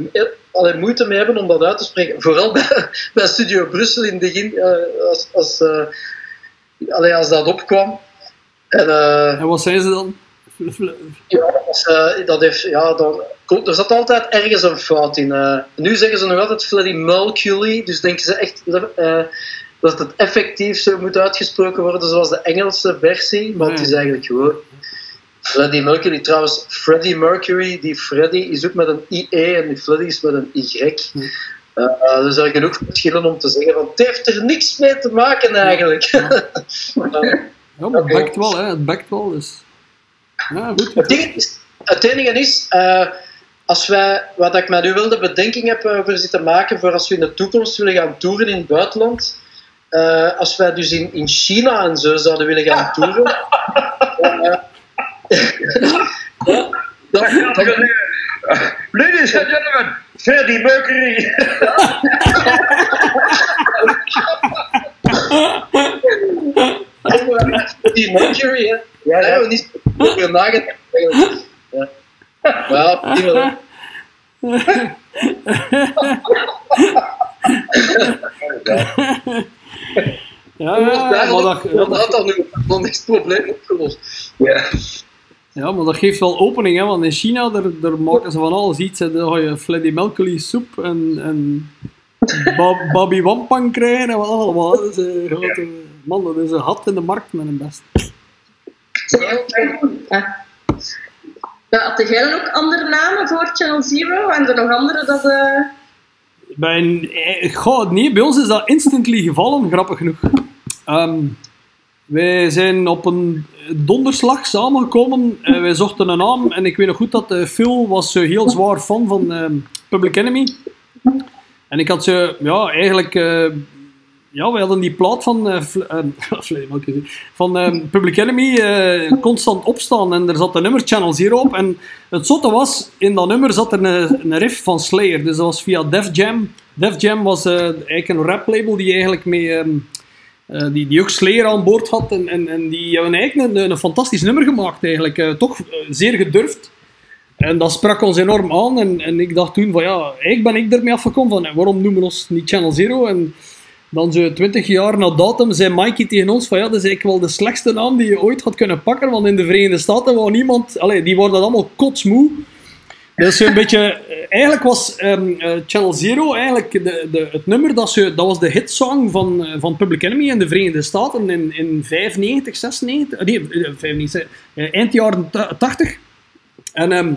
alleen moeite mee hebben om dat uit te spreken. Vooral bij, bij Studio Brussel in het begin, uh, als, als, uh, allee, als dat opkwam. En, uh, en wat zijn ze dan? Ja, eh, dat heeft, ja, dan, er zat altijd ergens een fout in. eh. nu zeggen ze nog altijd Freddie Mercury, dus denken ze echt eh, dat het effectief zo moet uitgesproken worden zoals de Engelse versie, maar het is eigenlijk gewoon Freddie Mercury. Trouwens, Freddie Mercury, die Freddy is ook met een IE en die Freddie is met een Y. Eh, eh, er zijn genoeg verschillen om te zeggen, want het heeft er niks mee te maken eigenlijk. Eh, Ja, maar het bekt wel, hè. Het bekt wel, dus... Ja, goed. Het, ding is, het enige is, eh, als wij, wat ik met u wilde bedenking heb over zitten maken voor als we in de toekomst willen gaan toeren in het buitenland, eh, als wij dus in, in China en zo zouden willen gaan toeren, eh, ja, dan, dan, Ladies and gentlemen, Freddie Mercury. die Mercury, hè. Daar hebben we niet over nagedacht. Ja. Ja, die wel. Ja, ja, maar dat, ja, had nu dan is het probleem opgelost. Ja. Ja, maar dat geeft wel opening, hè, want in China daar, daar maken ze van alles iets. Hè. Dan ga je Freddie Mercury soep en, en Ba- Babi Wampang krijgen en wat allemaal. Dat is, een grote, man, dat is een gat in de markt met een best. Ja. Had jij dan ook andere namen voor Channel Zero? En er nog andere dat... eh, Bij, eh, goh, nee, bij ons is dat instantly gevallen, grappig genoeg. Ehm, wij zijn op een donderslag samengekomen. en wij zochten een naam. En ik weet nog goed dat eh, Phil was eh, heel zwaar fan van Public Enemy. En ik had ze, ja, eigenlijk... ja, wij hadden die plaat van, van Public Enemy constant opstaan. En er zat een nummer Channel Zero op. En het zotte was, in dat nummer zat er een, een riff van Slayer. Dus dat was via Def Jam. Def Jam was eigenlijk een raplabel die eigenlijk mee... ehm, eh, die, die ook Slayer aan boord had. En, en, en die hebben eigenlijk een, een fantastisch nummer gemaakt. Eigenlijk. Eh, toch eh, zeer gedurfd. En dat sprak ons enorm aan. En, en ik dacht toen van ja, eigenlijk ben ik ermee afgekomen van waarom noemen we ons niet Channel Zero? En dan zo 20 jaar na datum zei Mikey tegen ons van ja, dat is eigenlijk wel de slechtste naam die je ooit had kunnen pakken. Want in de Verenigde Staten wou niemand... Allee, die worden allemaal kotsmoe. Dus een beetje... eh, Eigenlijk was ehm, eh, Channel Zero eigenlijk de, de, het nummer dat, ze, dat was de hitsong van, eh, van Public Enemy in de Verenigde Staten in, in 95, 96... eh, Nee, 95, eind jaren ta- 80. En ehm,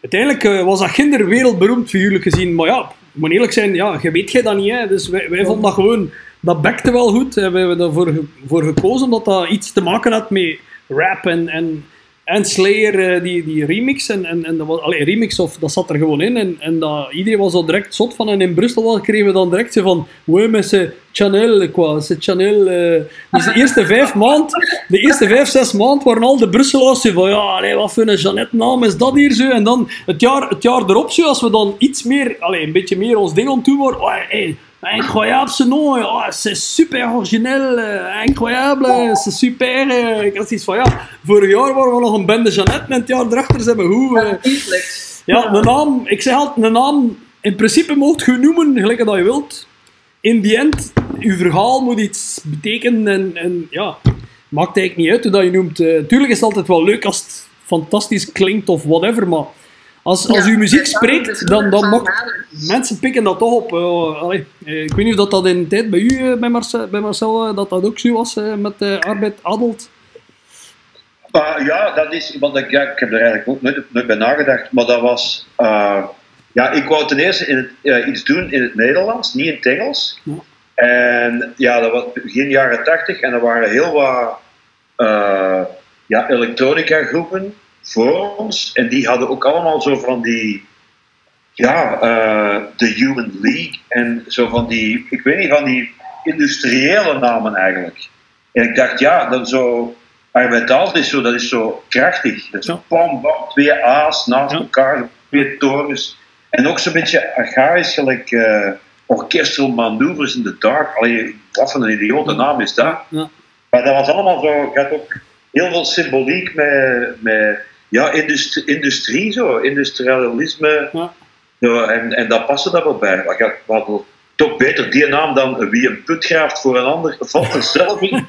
uiteindelijk was dat ginder wereldberoemd figuurlijk gezien. Maar ja, moet eerlijk zijn, ja, je weet jij dat niet. Hè? Dus wij, wij vonden dat gewoon... Dat bekte wel goed. We hebben ervoor ge- voor gekozen omdat dat iets te maken had met rap en... en en Slayer, eh, die, die remix, en, en, en dat was, allee, remix, of dat zat er gewoon in. En, en dat, iedereen was al direct zot van. En in Brussel was, kregen we dan direct zo van, ouais, mais c'est Chanel, quoi, c'est Chanel. eh. Dus de eerste vijf maand, de eerste vijf, zes maand waren al de Brusselaars zo van, ja, allee, wat voor een Jeannette-naam is dat hier zo? En dan het jaar, het jaar erop zo, als we dan iets meer, allee, een beetje meer ons ding aan toe waren, oh, hey, Incroyable ce nom, oh, c'est super origineel, eh, incroyable, c'est super. eh. Ik had iets van ja, vorig jaar waren we nog een bende Jeannette en het jaar erachter zijn we hoe. eh. Lieflijk. Ja, de naam, ik zeg altijd, een naam, in principe mocht je noemen gelijk dat je wilt. In die end, je verhaal moet iets betekenen en, en ja, maakt eigenlijk niet uit hoe dat je noemt. Eh, tuurlijk is het altijd wel leuk als het fantastisch klinkt of whatever, maar als, als Ja, uw muziek spreekt, dan, dan mag, mensen pikken dat toch op. eh, allee, eh, ik weet niet of dat, dat in de tijd bij u, eh, bij Marcel, bij Marcel dat dat ook zo was met eh, arbeid adult. Maar ja, dat is, want ik, ja, ik heb er eigenlijk ook nooit, nooit bij nagedacht, maar dat was, eh, ja, ik wou ten eerste in het, iets doen in het Nederlands, niet in het Engels. Ja. En ja, dat was begin jaren tachtig en er waren heel wat eh, ja, elektronica groepen voor ons en die hadden ook allemaal zo van die, ja, eh The Human League en zo van die, ik weet niet, van die industriële namen eigenlijk. En ik dacht, ja, dat zo, arbeid is zo, dat is zo krachtig. Dat is Ja. bam, bam, twee A's naast Ja. elkaar, twee torens. En ook zo'n beetje archaïs, gelijk eh, orchestral maneuvers in the dark. Allee, wat voor een idiote naam is dat? Ja. Maar dat was allemaal zo, ik had ook heel veel symboliek met, met ja, industrie, industrie zo, industrialisme. Ja. Zo, en, en dat paste daar wel bij. We hadden toch beter die naam dan wie een put graaft voor een ander, valt er zelf in.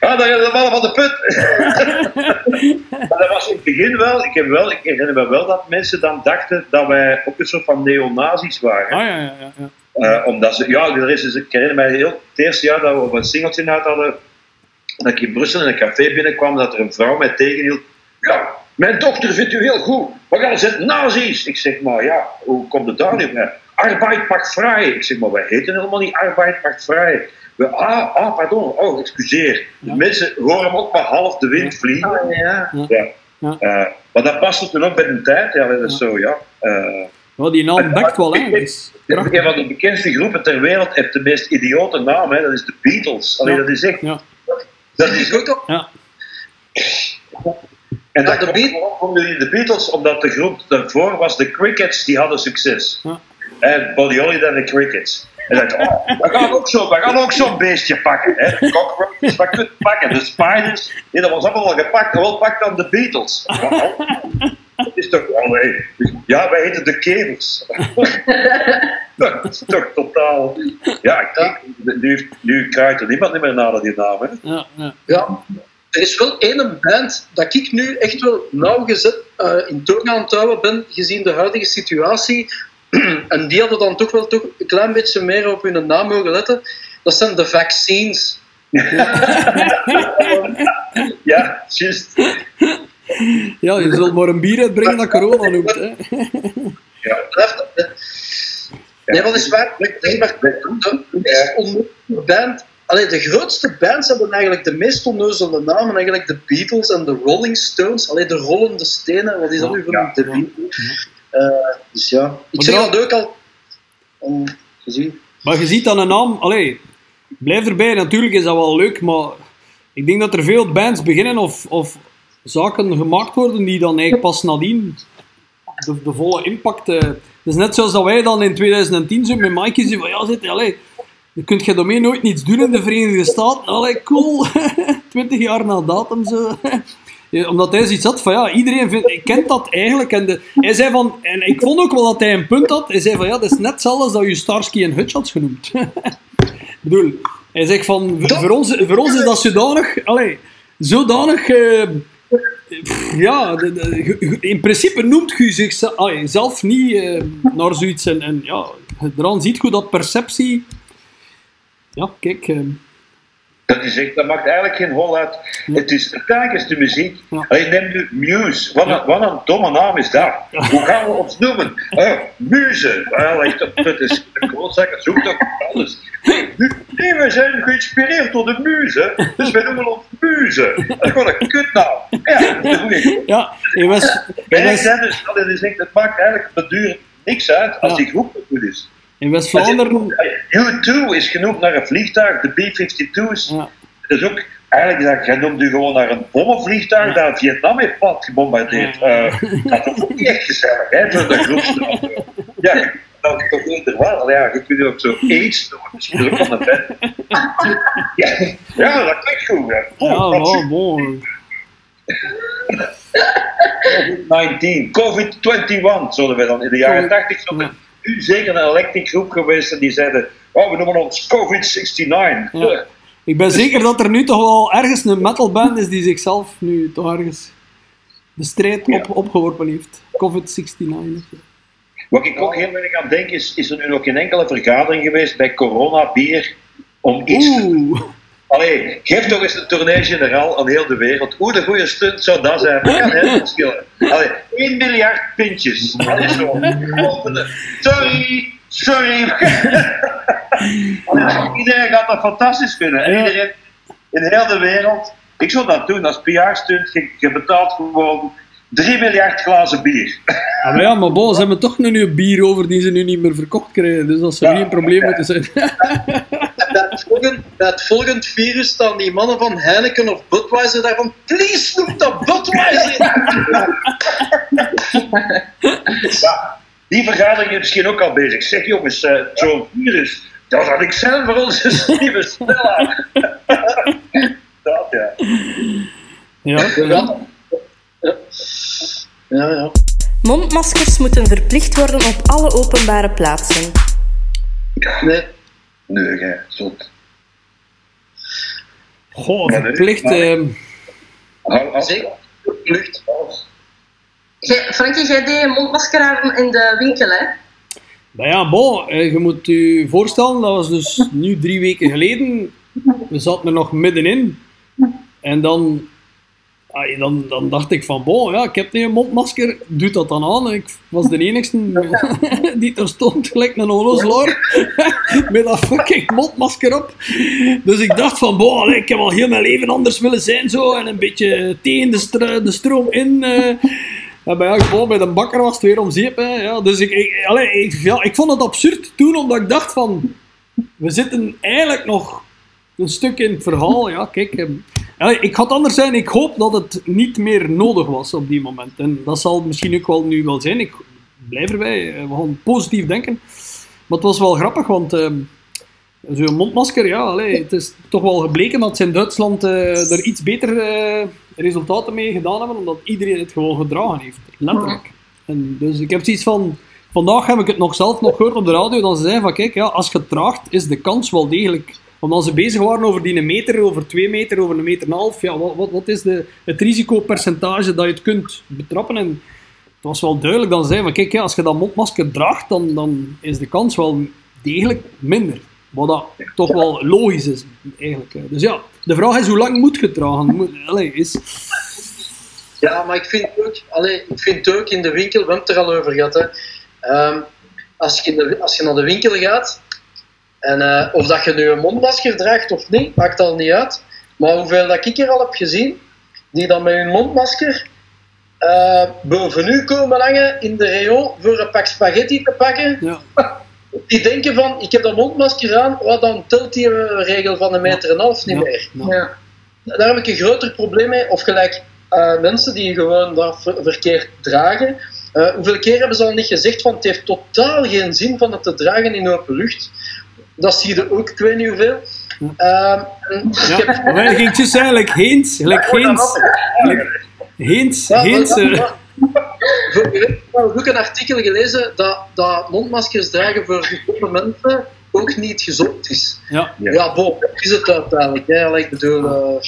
ah, daar is de mannen van de put. maar dat was in het begin wel, ik, heb wel, ik herinner me wel dat mensen dan dachten dat wij ook een soort van neonazis waren. Ah ja, ja, ja. ja. Uh, omdat ze, ja, er is, dus- ik herinner mij heel, het eerste jaar dat we op een singeltje uit hadden, dat ik in Brussel in een café binnenkwam, dat er een vrouw mij tegenhield. Ja, mijn dochter vindt u heel goed, maar gaan zitten nazi's. Ik zeg maar, ja, hoe komt het daar nu bij? Arbeid macht vrij. Ik zeg maar, wij heten helemaal niet arbeid macht vrij. We, ah, ah, pardon, oh, excuseer. Ja. Mensen horen hem ook maar half de wind vliegen. Ah, ja. Ja. Ja. Eh, maar dat past toen ook bij de tijd. Ja, dat is zo, ja. Eh, Ja, die naam bekt wel, hè. Een van de bekendste groepen ter wereld heeft de meest idiote naam, hè. dat is de Beatles. Allee, Ja. dat is echt. Ja, Dat is ook al. ja. En dat de de Beat- Beatles, de Beatles, omdat de groep daarvoor was de Crickets, die hadden succes. Ja. En Buddy Holly en de Crickets. En dacht, oh, we gaan ook zo- we zo'n beestje pakken. Hè. De cockroaches, wat kunnen we pakken? De spiders, nee, dat was allemaal al gepakt. Wel, pak dan de Beatles. Dat is toch, oh nee. Ja, wij heten de Kevers. dat is toch totaal... Ja, kijk, nu, nu krijgt er niemand meer naar die naam, hè. Ja, ja. Ja, er is wel één band dat ik nu echt wel nauwgezet eh in toon aan het houden ben, gezien de huidige situatie. en die hadden dan toch wel toch een klein beetje meer op hun naam mogen letten. Dat zijn de vaccines. Ja, juist. ja, je zult maar een bier uitbrengen dat corona noemt, hè. Ja. Blijft- eh, Nee, wat is waar? Dat maar de meest onnozele band. Allee, de grootste bands hebben eigenlijk de meest onnozele namen. Eigenlijk de Beatles en de Rolling Stones. Allee, de rollende stenen. Wat is dat nu? De ja. Beatles. Eh, dus ja, ik zeg dat- dat ook al. Om te zien. Maar je ziet dan een naam, allee, blijf erbij, natuurlijk is dat wel leuk, maar ik denk dat er veel bands beginnen of, of zaken gemaakt worden die dan eigenlijk pas nadien de, de volle impact. eh dus net zoals dat wij dan in 2010 zo met Mikey zeiden van ja, zit, allee, dan kun je daarmee nooit niets doen in de Verenigde Staten. Allee, cool. 20 jaar na datum zo. Omdat hij zoiets had van ja, iedereen vindt, kent dat eigenlijk. En de, hij zei van, en ik vond ook wel dat hij een punt had. Hij zei van ja, dat is net hetzelfde als dat je Starsky en Hutch had genoemd. ik bedoel, hij zegt van voor, ons, voor ons is dat zodanig, allee, zodanig. pff, ja, in principe noemt je zichzelf niet eh, naar zoiets. En, ja, eraan ziet je dat perceptie. Ja, kijk. eh, Dat is echt, dat maakt eigenlijk geen hol uit. Het is, kijk eens de muziek. Ja. Allee, neem nu Muse. Wat, Ja. een, wat een domme naam is dat. Hoe gaan we ons noemen? Eh, muze. Dat is een grootzakker. Zoek toch alles. Nee, we zijn geïnspireerd door de muze. Dus wij noemen ons muze. Dat is gewoon een kutnaam. Ja, dat een goeie. ja, hij was. Was zijn dus, dat is echt, het maakt eigenlijk de duur niks uit als Ja. die groep goed is. In West-Vlaanderen. U2 is genoemd naar een vliegtuig, de B-52's. Ja. Dat is ook, eigenlijk, dat, noemt u gewoon naar een bommenvliegtuig dat Vietnam heeft plat gebombardeerd. Ja. Eh, dat is ook niet echt gezellig, hè, voor de groepste. Ja, dat is toch eerder wel. Ja, je kunt ook zo AIDS doen, misschien is ook van de vet. Ja, ja, dat klinkt goed. Hè. Ja, Oh, wel, bon. COVID-19, COVID-21, zullen we dan in de jaren 80 zo Ja. Nu zeker een electric groep geweest en die zeiden, oh, we noemen ons COVID-69. Ja. Ik ben zeker dat er nu toch wel ergens een metalband is die zichzelf nu toch ergens de strijd op, opgeworpen heeft. COVID-69. of zo. Wat ik ook heel erg aan denk, is, is er nu nog geen enkele vergadering geweest bij Corona Bier om iets te Oeh. Allee, geef toch eens een tournee-generaal aan heel de wereld. Hoe de goede stunt zou dat zijn? Dat kan heel verschillen. Allee, 1 miljard pintjes. Allee, zo. Sorry, sorry. Allee, iedereen gaat dat fantastisch vinden. En Ja. iedereen in heel de wereld. Ik zou dat doen als PR-stunt. Je, je betaalt gewoon 3 miljard glazen bier. Ah, maar ja, maar bon, ze hebben toch nu een bier over die ze nu niet meer verkocht krijgen. Dus dat zou Ja. niet een probleem moeten zijn. Bij het, volgend, het volgend virus staan die mannen van Heineken of Budweiser daarvan. Please noem dat Budweiser! Ja, die vergadering is misschien ook al bezig. Zeg jongens, eh, zo'n virus, dat had ik zelf voor onze nieuwe Stella. dat ja. Ja. Ja. Ja, ja. Mondmaskers moeten verplicht worden op alle openbare plaatsen. Nee. Nee, gij, zot. Goh, verplicht. ehm. Zeker. Jij- Frankie, jij deed een mondmasker aan in de winkel, hè? Nou ja, bon, eh, je moet je voorstellen, dat was dus nu drie weken geleden. We zaten er nog middenin. En dan, dan, dan dacht ik van, bon, ja, ik heb nu een mondmasker, doe dat dan aan. Ik was de enigste die er stond, gelijk een onozelaar, met dat fucking mondmasker op. Dus ik dacht van, bon, ik heb al heel mijn leven anders willen zijn, zo, en een beetje tegen de, de stroom in. eh. Ja, maar ja, bij de bakker was het weer om zeep. Ja, dus ik, ik, ik, vond het absurd toen, omdat ik dacht van... We zitten eigenlijk nog een stuk in het verhaal. Ja, kijk, ik had anders zijn. Ik hoop dat het niet meer nodig was op die moment. En dat zal misschien ook wel nu wel zijn. Ik blijf erbij. eh, We gaan positief denken. Maar het was wel grappig, want... ehm, Zo'n mondmasker, ja, allee, het is toch wel gebleken dat ze in Duitsland eh, er iets beter eh, resultaten mee gedaan hebben, omdat iedereen het gewoon gedragen heeft. Letterlijk. En dus ik heb zoiets van... Vandaag heb ik het nog zelf nog gehoord op de radio, dat ze zeiden van, kijk, ja, als je het draagt, is de kans wel degelijk... Omdat ze bezig waren over die meter, over twee meter, over een meter en een half, ja, wat, wat, wat is de, het risicopercentage dat je het kunt betrappen? En het was wel duidelijk ze zeiden van, kijk, ja, als je dat mondmasker draagt, dan, dan is de kans wel degelijk minder. Wat dat toch wel logisch is, eigenlijk. Dus ja, de vraag is hoe lang moet je dragen? Is, Ja, maar ik vind ook, ik vind ook in de winkel, we hebben het er al over gehad, hè. Ehm, als, je de, als je naar de winkel gaat, en, eh, of dat je nu een mondmasker draagt of niet, maakt al niet uit. Maar hoeveel dat ik er al heb gezien, die dan met hun mondmasker eh, boven u komen hangen in de rayon voor een pak spaghetti te pakken. ja, Die denken van, ik heb dat mondmasker aan, wat dan telt die eh, regel van een meter en een half niet ja, meer. ja. Ja. Daar heb ik een groter probleem mee. Of gelijk eh, mensen die gewoon dat ver- verkeerd dragen. Eh, hoeveel keer hebben ze al niet gezegd van het heeft totaal geen zin van het te dragen in open lucht. Dat zie je ook, ik weet niet hoeveel. Ehm, ik Ja, heb- gingen het zeggen, like Heens, like Heens, Heens, Ja, Heens, maar- eh, maar- Vorige week heb ik ook een artikel gelezen dat, dat mondmaskers dragen voor gezonde mensen ook niet gezond is. ja, Ja. Ja, is het uiteindelijk. Hè. Ik bedoel, eh,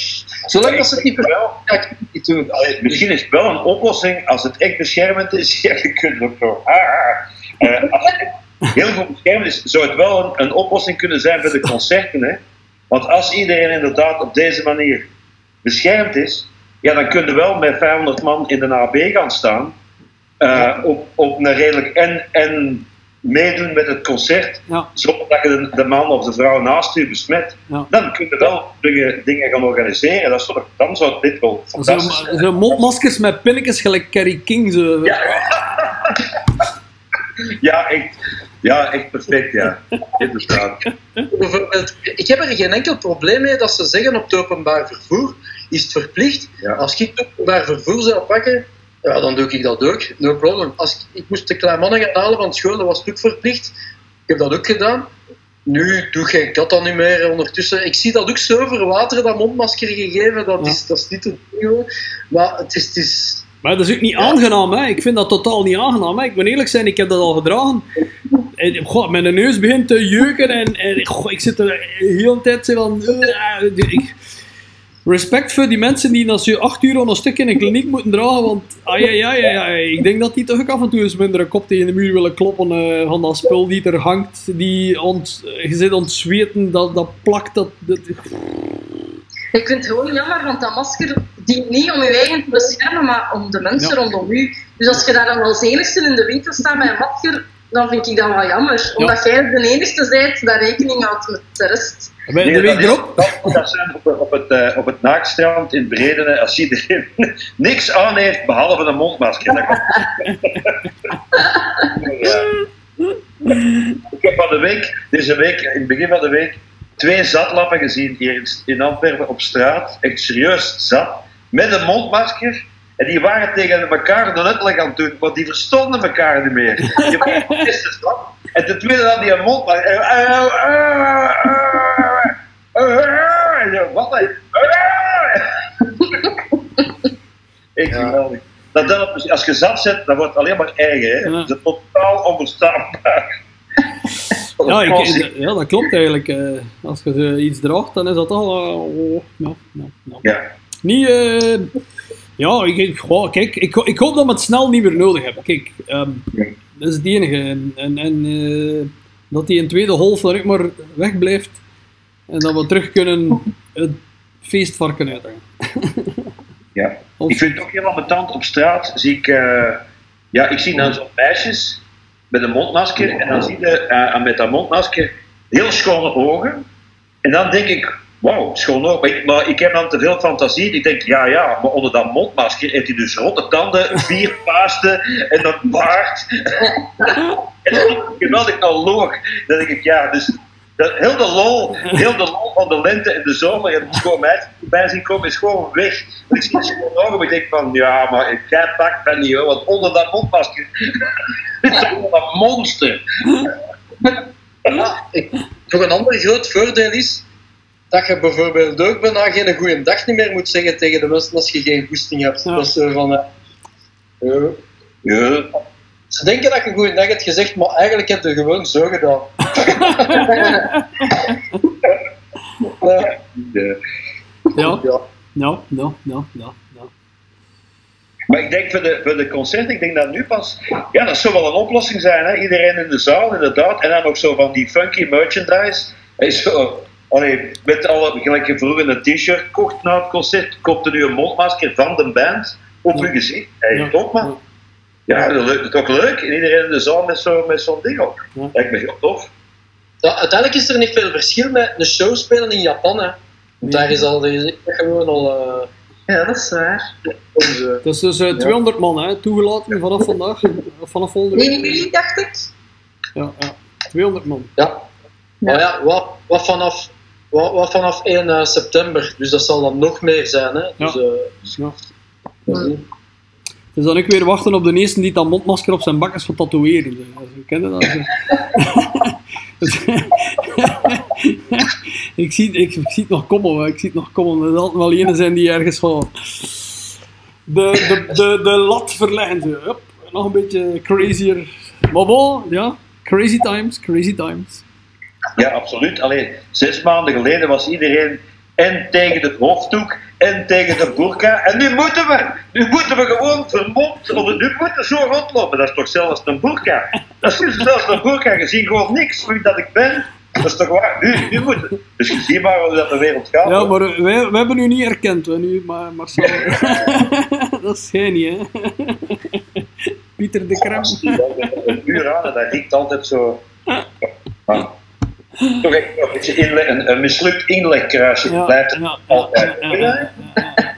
zolang dat ze het niet Wel, ga ik het niet doen. allee, misschien is het wel een oplossing als het echt beschermend is. Ja, je kunt ook. Ah, ah. Eh, als heel goed beschermd is, zou het wel een, een oplossing kunnen zijn voor de concerten. Hè? Want als iedereen inderdaad op deze manier beschermd is, ja, dan kun je wel met 500 man in de AB gaan staan. eh, op, op een redelijk en, en meedoen met het concert, ja, zonder dat je de, de man of de vrouw naast je besmet. ja. Dan kun je wel dingen, dingen gaan organiseren. Dat toch, dan zou dit wel fantastisch zijn. Zo mondmaskers met pinnetjes gelijk Kerry King. Zo. Ja, echt, ja, echt perfect, ja. Inderdaad. Bijvoorbeeld, ik heb er geen enkel probleem mee dat ze zeggen op het openbaar vervoer is het verplicht. Ja. Als ik het openbaar vervoer zou pakken, ja, dan doe ik dat ook. No problem. Als ik, ik moest de kleine mannen gaan halen van school, dat was het ook verplicht. Ik heb dat ook gedaan. Nu doe ik dat dan niet meer ondertussen. Ik zie dat ook zo verwateren, dat mondmasker gegeven. Dat, Ja. is, dat is niet te doen. gewoon. Maar het is, het is Maar dat is ook niet aangenaam, hè. Ik vind dat totaal niet aangenaam, hè. Ik moet eerlijk zijn, ik heb dat al gedragen. En, goh, mijn neus begint te jeuken en, en ik zit er de hele tijd van... eh, ik, respect voor die mensen die als je acht uur aan een stuk in een kliniek moeten dragen, want ah, ja, ja, ja, ja, ik denk dat die toch ook af en toe eens minder een kop tegen de muur willen kloppen eh, van dat spul die er hangt, die ont, je zit ontzweten, dat, dat plakt, dat... dat Ik vind het gewoon jammer, want dat masker dient niet om je eigen te beschermen, maar om de mensen Ja. rondom u. Dus als je daar dan als enigste in de winkel staat met een masker, dan vind ik dat wel jammer. Omdat jij de enigste bent dat rekening houdt met de rest. De week erop... dat zijn op, op het, eh, op het naakstrand in Bredene, als iedereen niks aan heeft behalve een mondmasker. Dat kan- Ja. Ik heb van de week, deze week, in het begin van de week, twee zatlappen gezien hier in- in Antwerpen op straat. Echt serieus zat. Met een mondmasker. En die waren tegen elkaar een uitleg aan het doen, want die verstonden elkaar niet meer. Je de eerste stap. En ten tweede had die een zo, Wat? geweldig. dat dan, op- als je zat zet, dan wordt het alleen maar erger. Hè? Ja. Dat is totaal onverstaanbaar. Ja, ik, ja, dat klopt eigenlijk. eh. als je eh, iets draagt, dan is dat al... eh, oh, ja, ja, ja. Ja. Niet... eh, ja, ik, ik, goh, kijk, ik, ik hoop dat we het snel niet meer nodig hebben. Kijk, ehm, Ja. dat is het enige. En, en, en eh, dat die in tweede golf dan maar wegblijft. En dat we terug kunnen het feestvarken uithangen. Ja. Of- Ik vind het ook heel ambetant. Op straat zie ik, eh, ja, ik zie dan zo'n meisjes met een mondmasker. En dan zie je eh, met dat mondmasker heel schone ogen. En dan denk ik, wauw, schone ogen. Maar ik, maar ik heb dan te veel fantasie. Ik denk, ja, ja, maar onder dat mondmasker heeft hij dus rotte tanden, vier paasten en een baard. en dat is geweldig analoog. Dan denk ik, ja, dus dat, heel de lol, heel de lol van de lente en de zomer en gewoon meisjes voorbij zien komen is gewoon weg. En ik zie gewoon ogen, ik denk van, ja, maar ik jij pakt dat niet hoor, want onder dat mondmasker is toch wel een monster. Ja, een ander groot voordeel is dat je bijvoorbeeld ook bijna geen goede dag niet meer moet zeggen tegen de mensen als je geen goesting hebt. Ja. Dat is zo van... eh, eh, Ja, ze denken dat je een goede dag hebt gezegd, maar eigenlijk heb je gewoon zo gedaan. Ja, Ja, ja. ja, ja, ja, ja. ja. Maar ik denk voor de, voor de concerten, ik denk dat nu pas, ja, dat zou wel een oplossing zijn. Hè? Iedereen in de zaal, inderdaad. En dan ook zo van die funky merchandise. Hij zo, allee, met alle, gelijk je vroeger een t-shirt kocht na het concert, koopte nu een mondmasker van de band op Ja. je gezicht. Hey, Ja, top man. Ja, dat is toch leuk. En iedereen in de zaal met zo'n met zo'n ding op. Ja. Lijkt me heel tof. Ja, uiteindelijk is er niet veel verschil met een show spelen in Japan. Hè. Want daar is al de- gewoon al... eh, Ja, dat is waar. onze- Het is dus eh, 200 man hè, toegelaten vanaf vandaag. Of vanaf volgende 1 week. juli, dacht ik. Ja, ja, 200 man. Ja. Maar ja, wat, wat, vanaf, wat, wat vanaf 1 eh, september. Dus dat zal dan nog meer zijn. Hè. Dus, Ja. eh, Ja. we zien. Dus dan ook weer wachten op de eerste die dat mondmasker op zijn bak is van tatoeëren. Dus, We kennen dat. ik, zie, ik, ik zie het nog komen, hoor. ik zie het nog komen. Er zal wel ene zijn die ergens gewoon de, de, de, de lat verleggen. Hup, nog een beetje crazier. Maar bon, ja, crazy times, crazy times. Ja, absoluut. Alleen zes maanden geleden was iedereen en tegen de hoofddoek en tegen de burka. En nu moeten we, nu moeten we gewoon vermomd, of nu moeten we zo rondlopen. Dat is toch zelfs een burka? Dat is dus zelfs een burka. Je ziet gewoon niks wie dat ik ben. Dat is toch waar? Nu, nu moet het. Dus je ziet maar hoe dat de wereld gaat. Ja, maar wij, wij hebben u niet herkend, we nu, maar Marcel. dat is niet, hè? Pieter de Krem. Een uur aan en dat riekt altijd zo. Maar, toch echt een, beetje inle- een, een mislukt inlegkruisje Ja, blijft ja, altijd. ja, ja, ja.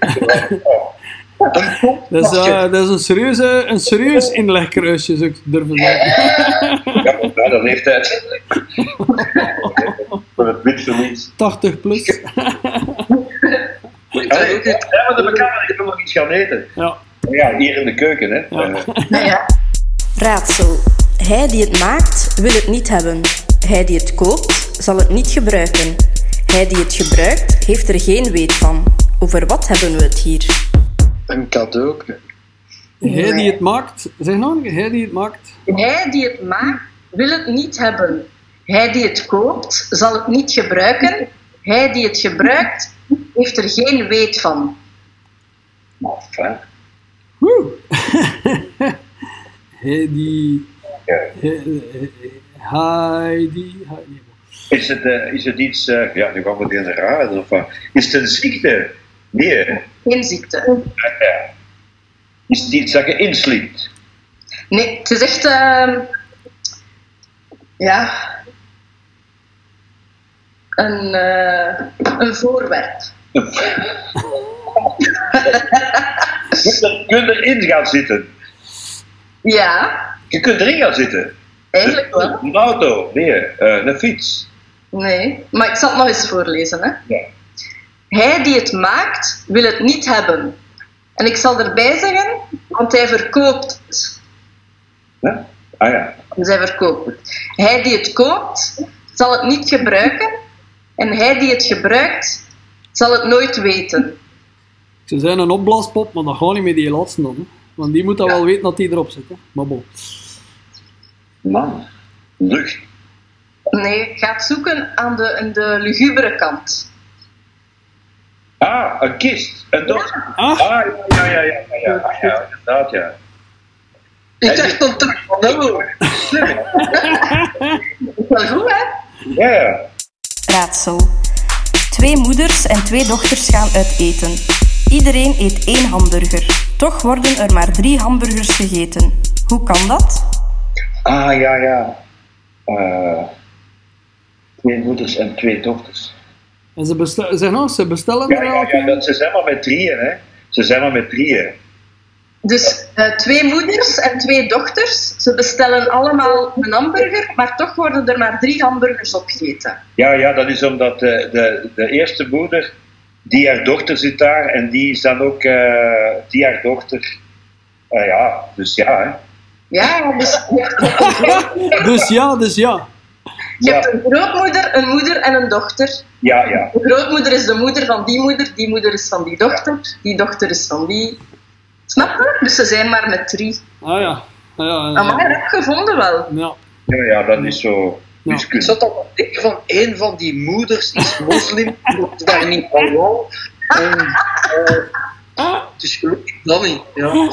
Een Dat is, eh, dat is een, serieuze, een serieus inlegkruisje, zou ik durven zeggen. Ja, bij de leeftijd. Voor het witverlies. 80 plus. Ja, maar de ik wil nog iets gaan eten. Ja. Ja, hier in de keuken, hè. Ja. Eh, Nou ja. Raadsel. Hij die het maakt, wil het niet hebben. Hij die het koopt, zal het niet gebruiken. Hij die het gebruikt, heeft er geen weet van. Over wat hebben we het hier? Een cadeau. Hij die het maakt, zeg nou, keer, hij die het maakt. Hij die het maakt, wil het niet hebben. Hij die het koopt, zal het niet gebruiken. Hij die het gebruikt, heeft er geen weet van. maar fijn. Woe. Hij die. Hij hij die. hij die- Is het, eh, is het iets, eh, ja, nu gaan we weer naar raar, of wat? Is het een ziekte? Nee? Geen ziekte. Ja. Is het iets dat je inslikt? Nee, het is echt... ehm, ja... Een, eh, een voorwerp. Je kunt erin gaan zitten. Ja, Je kunt erin gaan zitten. Eigenlijk wel. Een auto, nee, eh, een fiets. Nee, maar ik zal het nog eens voorlezen. Hè. Ja. Hij die het maakt, wil het niet hebben. En ik zal erbij zeggen, want hij verkoopt het. Hè? Ah ja. Dus hij verkoopt het. Hij die het koopt, zal het niet gebruiken. En hij die het gebruikt, zal het nooit weten. Ze zijn een opblaaspop, maar dat gaat niet met die laatste dan. hè. Want die moet dan wel weten dat die erop zit. Hè. Maar bon. Man, lucht. Nee, gaat zoeken aan de, aan de lugubere kant. Ah, een kist. Een dochter. Ah, Ah, ja, ja, ja, ja, ja, ja, ja, inderdaad, ja. Ik dacht terug van nou. Wel goed, hè? Ja, ja. Raadsel. Twee moeders en twee dochters gaan uit eten. Iedereen eet één hamburger. Toch worden er maar drie hamburgers gegeten. Hoe kan dat? Ah, ja, ja. Eh, twee moeders en twee dochters. en ze, bestel, zeg nou, ze bestellen Ja, er ja, ja dat, ze zijn maar met drieën, hè. Ze zijn maar met drieën. Dus eh, twee moeders en twee dochters. Ze bestellen allemaal een hamburger, maar toch worden er maar drie hamburgers opgegeten. Ja, ja, dat is omdat de, de, de eerste moeder, die haar dochter zit daar, en die is dan ook, eh, die haar dochter. Eh, ja, dus ja, hè. Ja, dus je hebt, je hebt een grootmoeder, Dus ja, dus ja. je hebt een grootmoeder, een moeder en een dochter. Ja, ja. De grootmoeder is de moeder van die moeder, die moeder is van die dochter, die dochter is van die. Snap je? Dus ze zijn maar met drie. Ah ja. Ah, ja, ja, Maar heb gevonden wel. ja. Ja, ja, dat is zo Ja. Zat al te denken van een van die moeders is moslim, moet daar niet van wou. En, eh, het is gelukkig dat niet. Ja.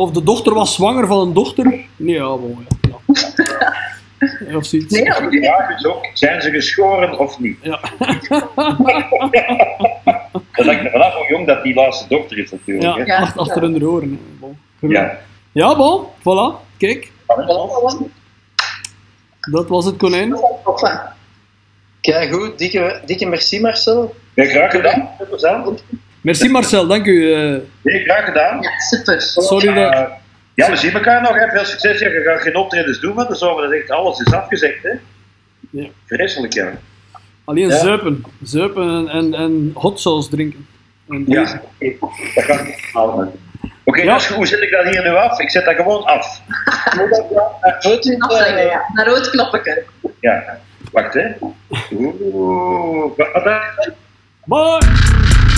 Of de dochter was zwanger van een dochter. Nee, ja, bon, ja. ja. Of zoiets. Nee, De vraag is ook, zijn ze geschoren of niet? Ja. Dat hangt er vanaf hoe jong dat die laatste dochter is natuurlijk. Ja, hè. Ja. acht- achter hun oren. Ja. ja, bon, voilà. Kijk, dat was het konijn. Kijk goed, dikke, dikke merci Marcel. Ja, graag gedaan. Merci Marcel, dank u. eh. Nee, graag gedaan. Ja, super. sorry dat... Ja, we zien elkaar nog. Hè. Veel succes. Ja, je gaat geen optredens doen van de zomer. Dat is echt alles is afgezegd. Hè. Ja. Vreselijk, ja. Alleen Ja. zuipen. Zuipen en, en, hot sauce drinken. En Ja, dat kan niet halen. Oké, Ja. dus hoe zet ik dat hier nu af? Ik zet dat gewoon af. Goed, Afleggen, eh, ja. Naar rood knoppetje. Ja, wacht hè. Oeh, wat wat- Bye!